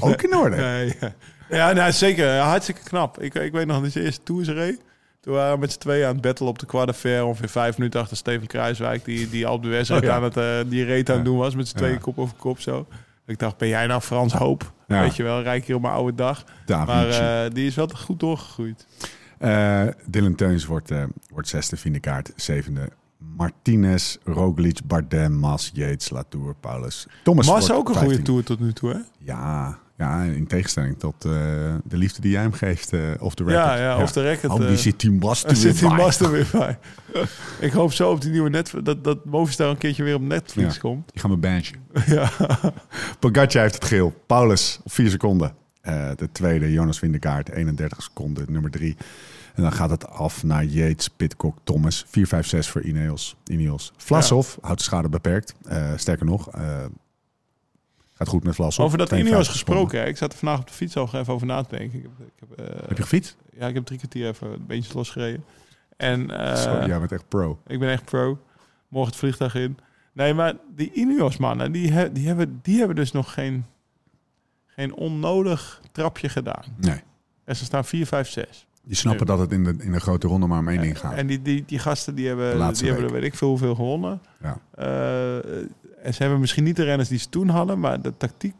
Speaker 1: ook in orde.
Speaker 3: Ja, ja nou, zeker. Hartstikke knap. Ik, ik weet nog dat de eerste Tours reed. Toen waren we met z'n tweeën aan het battle op de Quadra Ongeveer vijf minuten achter Steven Kruiswijk. Die, die al de wedstrijd
Speaker 1: Oh, ja.
Speaker 3: aan het, eh, die reed aan het doen was. Met z'n tweeën kop over kop zo. Ik dacht, ben jij nou Frans Hoop? Weet je wel, rijk hier op mijn oude dag.
Speaker 1: Da
Speaker 3: Maar eh, die is wel goed doorgegroeid.
Speaker 1: Eh, Dylan Teuns wordt, wordt zesde, Vindekaart zevende. Martinez, Roglic, Bardem, Mas, Yates, Latour, Paulus. Thomas
Speaker 3: Mas ook een goede
Speaker 1: 15.
Speaker 3: Tour tot nu toe, hè?
Speaker 1: Ja, ja, in tegenstelling tot eh, de liefde die jij hem geeft uh, off the record.
Speaker 3: Ja, ja, off the record,
Speaker 1: Oh,
Speaker 3: eh,
Speaker 1: die zit die Mas
Speaker 3: Er [laughs] zit
Speaker 1: bij.
Speaker 3: master weer bij. ik hoop zo op die nieuwe Netflix... Dat, dat Movistar een keertje weer op Netflix
Speaker 1: Ja.
Speaker 3: komt.
Speaker 1: Die gaan we benchen. [laughs]
Speaker 3: Ja.
Speaker 1: Pogacar heeft het geel. Paulus op 4 seconden. Eh, de tweede, Jonas Vindekaart, 31 seconden, nummer 3. En dan gaat het af naar Yates, Pitcock, Thomas. 4, 5, 6 voor Ineos. Ineos. Vlasov houdt de schade beperkt. Eh, sterker nog, eh, gaat goed met Vlasov.
Speaker 3: Over dat
Speaker 1: 52
Speaker 3: Ineos gesproken. Hè? Ik zat er vandaag op de fiets al even over na te denken. Ik heb, ik heb, eh,
Speaker 1: Heb je gefietst?
Speaker 3: Ja, ik heb drie kwartier even de beentjes losgereden. En
Speaker 1: Zo, jij bent echt pro.
Speaker 3: ik ben echt pro. Morgen het vliegtuig in. Nee, maar die Ineos mannen, die, he- die, hebben, die hebben dus nog geen, geen onnodig trapje gedaan.
Speaker 1: Nee.
Speaker 3: En ze staan 4, 5, 6.
Speaker 1: Die snappen dat het in de, in de grote ronde maar om één ding gaat.
Speaker 3: En die, die, die gasten die hebben, die hebben er weet ik veel hoeveel gewonnen.
Speaker 1: Ja.
Speaker 3: Eh, en ze hebben misschien niet de renners die ze toen hadden, maar de tactiek,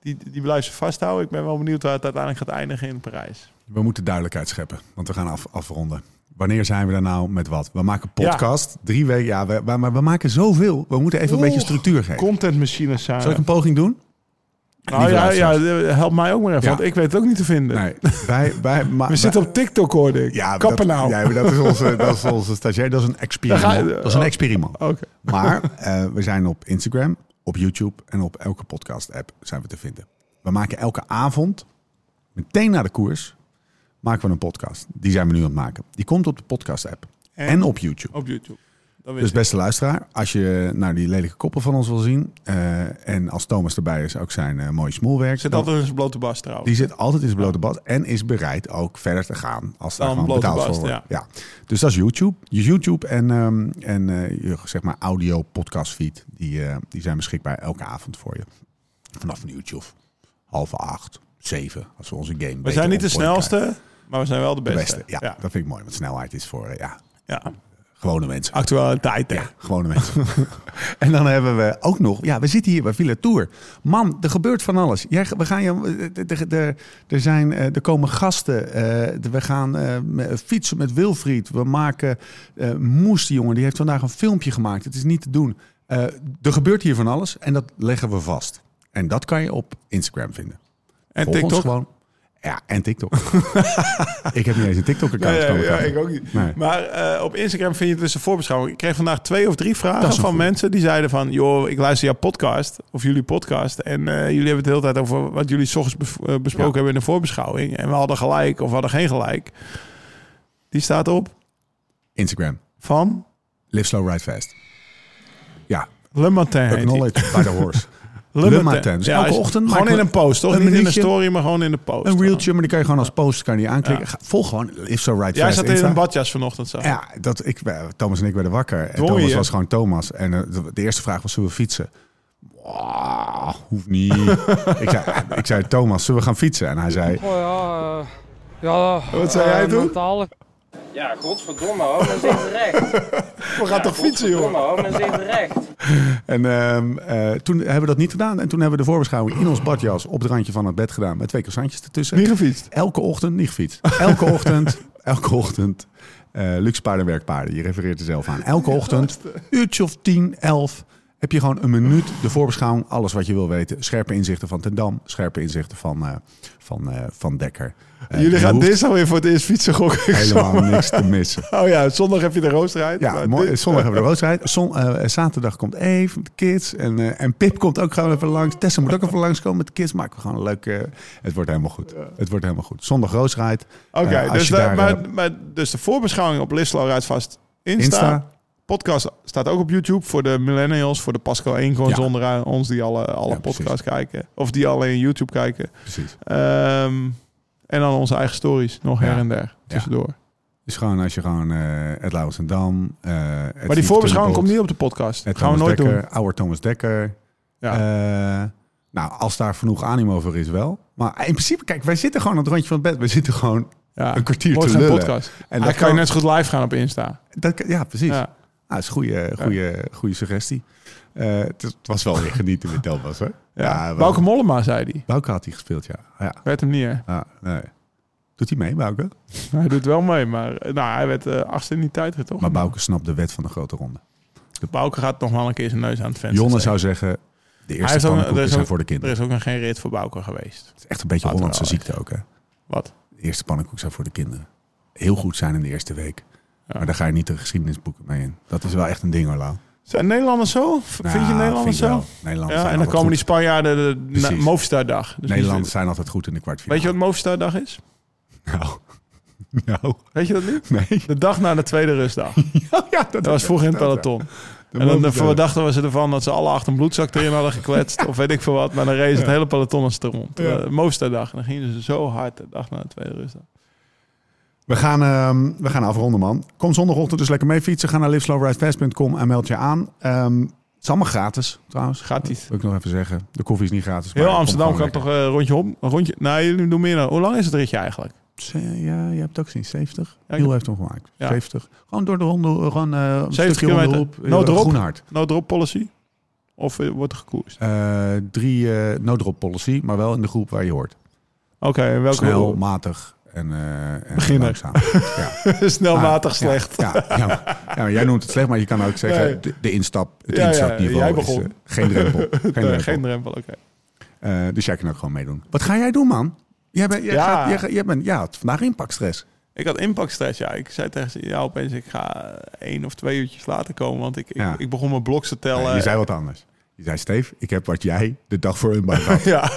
Speaker 3: die, die blijven ze vasthouden. Ik ben wel benieuwd waar het uiteindelijk gaat eindigen in Parijs.
Speaker 1: We moeten duidelijkheid scheppen, want we gaan af, afronden. Wanneer zijn we daar nou met wat? We maken podcast. Drie weken, ja, we, maar we maken zoveel. We moeten even een beetje structuur geven.
Speaker 3: Contentmachines zijn.
Speaker 1: Zal ik een poging doen?
Speaker 3: Nou ja, ja, help mij ook maar even,
Speaker 1: Ja.
Speaker 3: want ik weet het ook niet te vinden.
Speaker 1: Nee, wij, wij, [laughs] maar,
Speaker 3: We zitten op TikTok, hoorde ik.
Speaker 1: ja,
Speaker 3: Kappen
Speaker 1: dat,
Speaker 3: nou.
Speaker 1: Ja, maar dat is onze, [laughs] dat is onze stagiair. Dat is een experiment.
Speaker 3: Je-
Speaker 1: dat is een experiment.
Speaker 3: Oké.
Speaker 1: Maar eh, we zijn op Instagram, op YouTube en op elke podcast-app zijn we te vinden. We maken elke avond, meteen na de koers, maken we een podcast. Die zijn we nu aan het maken. Die komt op de podcast-app en, op YouTube.
Speaker 3: Op YouTube.
Speaker 1: Dus beste luisteraar, als je nou, die lelijke koppen van ons wil zien... eh, en als Thomas erbij is, ook zijn eh, mooie smoelwerk...
Speaker 3: Zit
Speaker 1: dan-
Speaker 3: altijd in zijn blote bas trouwens.
Speaker 1: die zit altijd in zijn blote bad en is bereid ook verder te gaan als daar gewoon betaald voor wordt. Ja. Dus dat is YouTube. Je YouTube en, ehm, en eh, je zeg maar audio podcast feed, die, die zijn beschikbaar elke avond voor je. Vanaf of half acht, zeven, als we onze game
Speaker 3: we zijn niet de snelste, maar we zijn wel de
Speaker 1: De
Speaker 3: beste.
Speaker 1: Ja,
Speaker 3: ja.
Speaker 1: dat vind ik mooi, want snelheid is voor ja,
Speaker 3: Ja.
Speaker 1: Gewone mensen.
Speaker 3: Actualiteit, hè.
Speaker 1: Ja, gewone mensen. [laughs] en dan hebben we ook nog, ja, we zitten hier bij Villa Tour. Man, er gebeurt van alles. Jij, we gaan je, er, er, er, zijn, eh, er komen gasten. eh, we gaan eh, fietsen met Wilfried. We maken eh Moes, die jongen, die heeft vandaag een filmpje gemaakt. Het is niet te doen. Eh, er gebeurt hier van alles en dat leggen we vast. En dat kan je op Instagram vinden.
Speaker 3: En
Speaker 1: Volg ons
Speaker 3: TikTok.
Speaker 1: gewoon. Ja, en TikTok. [laughs] ik heb niet eens een TikTok-account.
Speaker 3: Ja,
Speaker 1: ik
Speaker 3: ook niet.
Speaker 1: Nee.
Speaker 3: Maar eh, op Instagram vind je dus een voorbeschouwing. Ik kreeg vandaag twee of drie vragen van mensen die zeiden van... joh, ik luister jouw podcast, of jullie podcast... en eh, jullie hebben het de hele tijd over wat jullie 's ochtends eh, besproken
Speaker 1: Ja.
Speaker 3: hebben in de voorbeschouwing. En we hadden gelijk of we hadden geen gelijk. Die staat op
Speaker 1: Instagram.
Speaker 3: van
Speaker 1: Live slow, ride fast. Ja,
Speaker 3: Le Matin.
Speaker 1: by the horse. [laughs]
Speaker 3: Le,
Speaker 1: Le Matin. Dus elke ochtend
Speaker 3: Gewoon in een post, toch?
Speaker 1: een
Speaker 3: Niet in een story, maar gewoon in de post.
Speaker 1: Een reeltje, maar die kan je gewoon als post kan je aanklikken. Volg gewoon Live So Ride
Speaker 3: Jij zat in een badjas vanochtend zo.
Speaker 1: Ja, dat, ik, eh, Thomas en ik werden wakker. En Thomas
Speaker 3: je?
Speaker 1: was gewoon Thomas. En eh, de, de eerste vraag was, zullen we fietsen? Wow, hoeft niet. [laughs] ik, zei, ik zei, Thomas, zullen we gaan fietsen? En hij zei,
Speaker 6: Oh ja, eh, ja.
Speaker 3: Wat zei jij toen?
Speaker 6: Mentale
Speaker 5: Ja, godverdomme, hou eens even [laughs] recht.
Speaker 3: We gaan toch fietsen, joh?
Speaker 5: Godverdomme, hou me eens even recht.
Speaker 1: En ehm, eh, toen hebben we dat niet gedaan. En toen hebben we de voorbeschouwing in ons badjas op het randje van het bed gedaan. Met twee croissantjes ertussen.
Speaker 3: Niet gefietst.
Speaker 1: Elke ochtend, niet gefietst. Elke ochtend, [laughs] elke ochtend. eh luxe paarden, werkpaarden. Je refereert er zelf aan. Elke ochtend, uurtje of 10, 11. Heb je gewoon een minuut de voorbeschouwing, alles wat je wil weten. Scherpe inzichten van Ten Dam, scherpe inzichten van, eh, van, eh, van Dekker. Eh,
Speaker 3: Jullie gaan
Speaker 1: hoeft
Speaker 3: dinsdag weer voor het eerst fietsen gokken.
Speaker 1: helemaal niks te missen. [laughs]
Speaker 3: Oh ja, zondag heb je de roostrijd.
Speaker 1: Ja,
Speaker 3: Maar
Speaker 1: mooi.
Speaker 3: dit-
Speaker 1: zondag hebben we de roodstrijd. Zon, zaterdag komt Eve met de kids. En, en Pip komt ook gewoon even langs. Tessa moet ook even langskomen met de kids. Maken we gewoon een leuk... eh, het wordt helemaal goed. Het wordt helemaal goed. Zondag roodstrijd.
Speaker 3: Oké, dus,
Speaker 1: daar,
Speaker 3: maar, maar, dus de voorbeschouwing op Lislo rijdt vast Insta.
Speaker 1: Insta.
Speaker 3: Podcast staat ook op YouTube voor de millennials, voor de Pascal 1 gewoon
Speaker 1: Ja.
Speaker 3: zonder ons die alle, alle
Speaker 1: Ja,
Speaker 3: podcasts kijken. Of die alleen YouTube kijken.
Speaker 1: Precies.
Speaker 3: Ehm, en dan onze eigen stories, nog her en der, tussendoor.
Speaker 1: Dus gewoon als je gewoon eh het Lauwers en Dam... het
Speaker 3: Maar die voorbeschouwing komt niet op de podcast. Dat gaan we nooit
Speaker 1: Dekker,
Speaker 3: doen.
Speaker 1: Ouder Thomas Dekker.
Speaker 3: Ja.
Speaker 1: Eh, nou, als daar genoeg animo voor is wel. Maar in principe, kijk, wij zitten gewoon aan het rondje van het bed. We zitten gewoon
Speaker 3: ja.
Speaker 1: een kwartier
Speaker 3: Wordt
Speaker 1: te lullen.
Speaker 3: podcast.
Speaker 1: En dat
Speaker 3: kan je net zo goed live gaan op Insta.
Speaker 1: Dat, ja, precies.
Speaker 3: Ja.
Speaker 1: Ah, dat is een goede, goede, goede suggestie. Eh, het, was wel weer genieten met Thomas, hoor.
Speaker 3: Ja. Bauke Mollema, zei hij.
Speaker 1: Bouke had hij gespeeld, ja. ja.
Speaker 3: Werd hem niet, hè?
Speaker 1: ja nee. Doet hij mee, Bouke? [laughs]
Speaker 3: Hij doet wel mee, maar eh, nou, hij werd eh achtste in die tijdrit, toch?
Speaker 1: Maar Bouke snapt de wet van de grote ronde.
Speaker 3: Bauke gaat nog wel een keer zijn neus aan het venster
Speaker 1: Jonne zou zeggen, de
Speaker 3: Hij
Speaker 1: eerste pannenkoeken
Speaker 3: er
Speaker 1: zijn
Speaker 3: ook-
Speaker 1: voor de
Speaker 3: Er
Speaker 1: kinderen.
Speaker 3: is ook nog geen rit voor Bauke geweest.
Speaker 1: Het is echt een beetje
Speaker 3: Laten
Speaker 1: Hollandse ziekte ook, hè.
Speaker 3: Wat?
Speaker 1: De eerste pannenkoek zijn voor de kinderen. Heel goed zijn in de eerste week.
Speaker 3: Ja.
Speaker 1: Maar daar ga je niet de geschiedenisboeken mee in. Dat is wel echt een ding, hoor, Lau.
Speaker 3: Zijn Nederlanders zo? V- vind je
Speaker 1: Nou,
Speaker 3: Nederlanders
Speaker 1: vind
Speaker 3: zo?
Speaker 1: Nederlanders
Speaker 3: Ja, en dan komen die. Spanjaarden de, de. Movistar-dag. Dus
Speaker 1: Nederlanders zijn altijd goed in de kwartfinale.
Speaker 3: Weet je wat Movistar-dag is?
Speaker 1: Nou, [laughs] nou,
Speaker 3: Weet je dat niet?
Speaker 1: nee.
Speaker 3: De dag na de tweede rustdag. [laughs]
Speaker 1: ja,
Speaker 3: Dat was vroeger in het peloton. En dan eh, dachten we ze ervan dat ze alle achter een bloedzak erin hadden gekletst. [laughs] of weet ik veel wat. Maar dan reed het hele peloton als rond.
Speaker 1: Ja.
Speaker 3: Uh, Movistar-dag. En dan gingen ze zo hard de dag na de tweede rustdag.
Speaker 1: We gaan, ehm, we gaan afronden, man. Kom zondagochtend dus lekker mee fietsen. Ga naar liveslowridefast.com en meld je aan. Ehm, het is allemaal gratis, trouwens.
Speaker 3: Gratis.
Speaker 1: Wil ik nog even zeggen. De koffie is niet gratis.
Speaker 3: Heel Amsterdam
Speaker 1: gewoon
Speaker 3: kan toch eh, een rondje om? Een rondje? Nee, jullie doen meer dan. Hoe lang is het ritje eigenlijk?
Speaker 1: Ja, je hebt het ook gezien. 70.
Speaker 3: Ja,
Speaker 1: Heel heeft hem gemaakt.
Speaker 3: Ja.
Speaker 1: 70. Gewoon door de ronde. Gewoon eh een
Speaker 3: 70
Speaker 1: stukje om de
Speaker 3: kilometer.
Speaker 1: hoek.
Speaker 3: No
Speaker 1: Eh,
Speaker 3: drop? No drop policy? Of eh, wordt er gekoerst?
Speaker 1: Eh, drie eh no drop policy, maar wel in de groep waar je hoort.
Speaker 3: Oké, en welke...
Speaker 1: Snel, matig en, eh en
Speaker 3: Beginner.
Speaker 1: langzaam. Ja. [laughs]
Speaker 3: Snelmatig
Speaker 1: Ah,
Speaker 3: slecht.
Speaker 1: Ja, ja, ja, maar- ja, maar jij noemt het slecht, maar je kan ook zeggen
Speaker 3: Nee.
Speaker 1: de, de instap, het
Speaker 3: Ja, ja,
Speaker 1: instapniveau
Speaker 3: jij
Speaker 1: is
Speaker 3: begon.
Speaker 1: eh, geen drempel. [laughs] Geen drempel.
Speaker 3: oké.
Speaker 1: Eh, dus jij kan ook gewoon meedoen. Wat ga jij doen, man? Jij bent, jij
Speaker 3: Ja.
Speaker 1: gaat, jij, bent, ja, vandaag impactstress.
Speaker 3: Ik had impactstress, ja. Ik zei tegen jou opeens, ik ga één of twee uurtjes later komen. Want ik, ik,
Speaker 1: Ja.
Speaker 3: ik begon mijn bloks te tellen.
Speaker 1: Je zei wat anders. Je zei, Steve, ik heb wat jij de dag voor baan had. [laughs]
Speaker 3: Ja,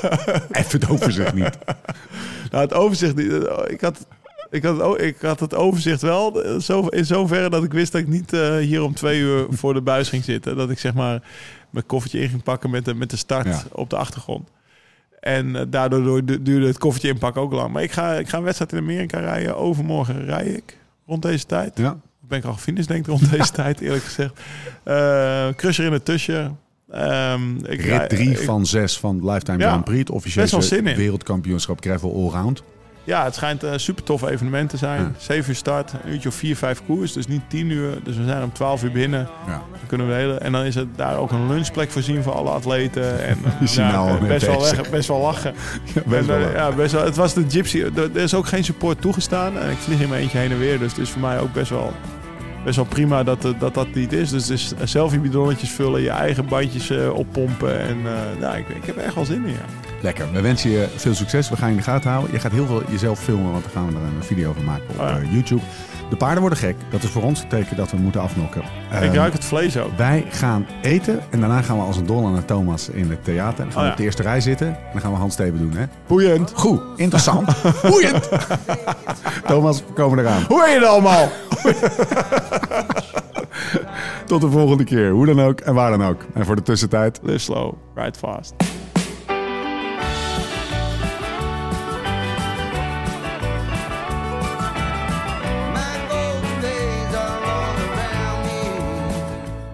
Speaker 1: Even het overzicht niet. [laughs]
Speaker 3: nou, het overzicht niet. Ik had, ik, had ik had het overzicht wel eh, zo, in zoverre dat ik wist dat ik niet eh, hier om twee uur [laughs] voor de buis ging zitten. Dat ik zeg maar mijn koffertje in ging pakken met de, met de start
Speaker 1: Ja.
Speaker 3: op de achtergrond. En eh, daardoor du- duurde het koffertje inpakken ook lang. Maar ik ga, ik ga een wedstrijd in Amerika rijden. Overmorgen rij ik rond deze tijd.
Speaker 1: Ja.
Speaker 3: ben ik al gefinished, denk ik, rond deze tijd, eerlijk gezegd. Eh Crusher in het tussen. Ehm ik
Speaker 1: Rit 3
Speaker 3: ik-
Speaker 1: van 6 van Lifetime
Speaker 3: Ja,
Speaker 1: Grand Prix. Het officiële wereldkampioenschap Gravel Allround.
Speaker 3: Ja, het schijnt een super tof evenement te zijn.
Speaker 1: Ja.
Speaker 3: 7 uur start, een uurtje of 4, 5 koers. Dus niet 10 uur. Dus we zijn om 12 uur binnen.
Speaker 1: Ja.
Speaker 3: Dan kunnen we hele, en dan is het daar ook een lunchplek voorzien voor alle atleten. En
Speaker 1: Je ziet nou
Speaker 3: best, wel weg, best wel lachen.
Speaker 1: best
Speaker 3: En,
Speaker 1: wel
Speaker 3: eh, ja, best wel, het was de Gypsy. Er, er is ook geen support toegestaan. En ik vlieg in mijn eentje heen en weer. Dus het is voor mij ook best wel, best wel prima dat, eh, dat dat niet is. Dus het is selfie bidonnetjes vullen, je eigen bandjes eh, oppompen. En eh, nou, ik, ik heb er echt wel zin in. Ja.
Speaker 1: Lekker. We wensen je veel succes. We gaan je in de gaten houden. Je gaat heel veel jezelf filmen, want dan gaan we er een video van maken op
Speaker 3: Oh ja.
Speaker 1: YouTube. De paarden worden gek. Dat is voor ons het teken dat we moeten afnokken.
Speaker 3: ik
Speaker 1: Ehm,
Speaker 3: ruik het vlees ook.
Speaker 1: Wij gaan eten en daarna gaan we als een dolle naar Thomas in het theater. Dan gaan
Speaker 3: Oh
Speaker 1: we
Speaker 3: ja.
Speaker 1: op de eerste rij zitten en dan gaan we Hans Steven doen. Hè?
Speaker 3: Boeiend.
Speaker 1: Goed, interessant, [laughs] boeiend. Thomas, we komen eraan.
Speaker 3: Hoe heet je het allemaal? [laughs]
Speaker 1: Tot de volgende keer, hoe dan ook en waar dan ook. En voor de tussentijd,
Speaker 3: Live slow, ride fast.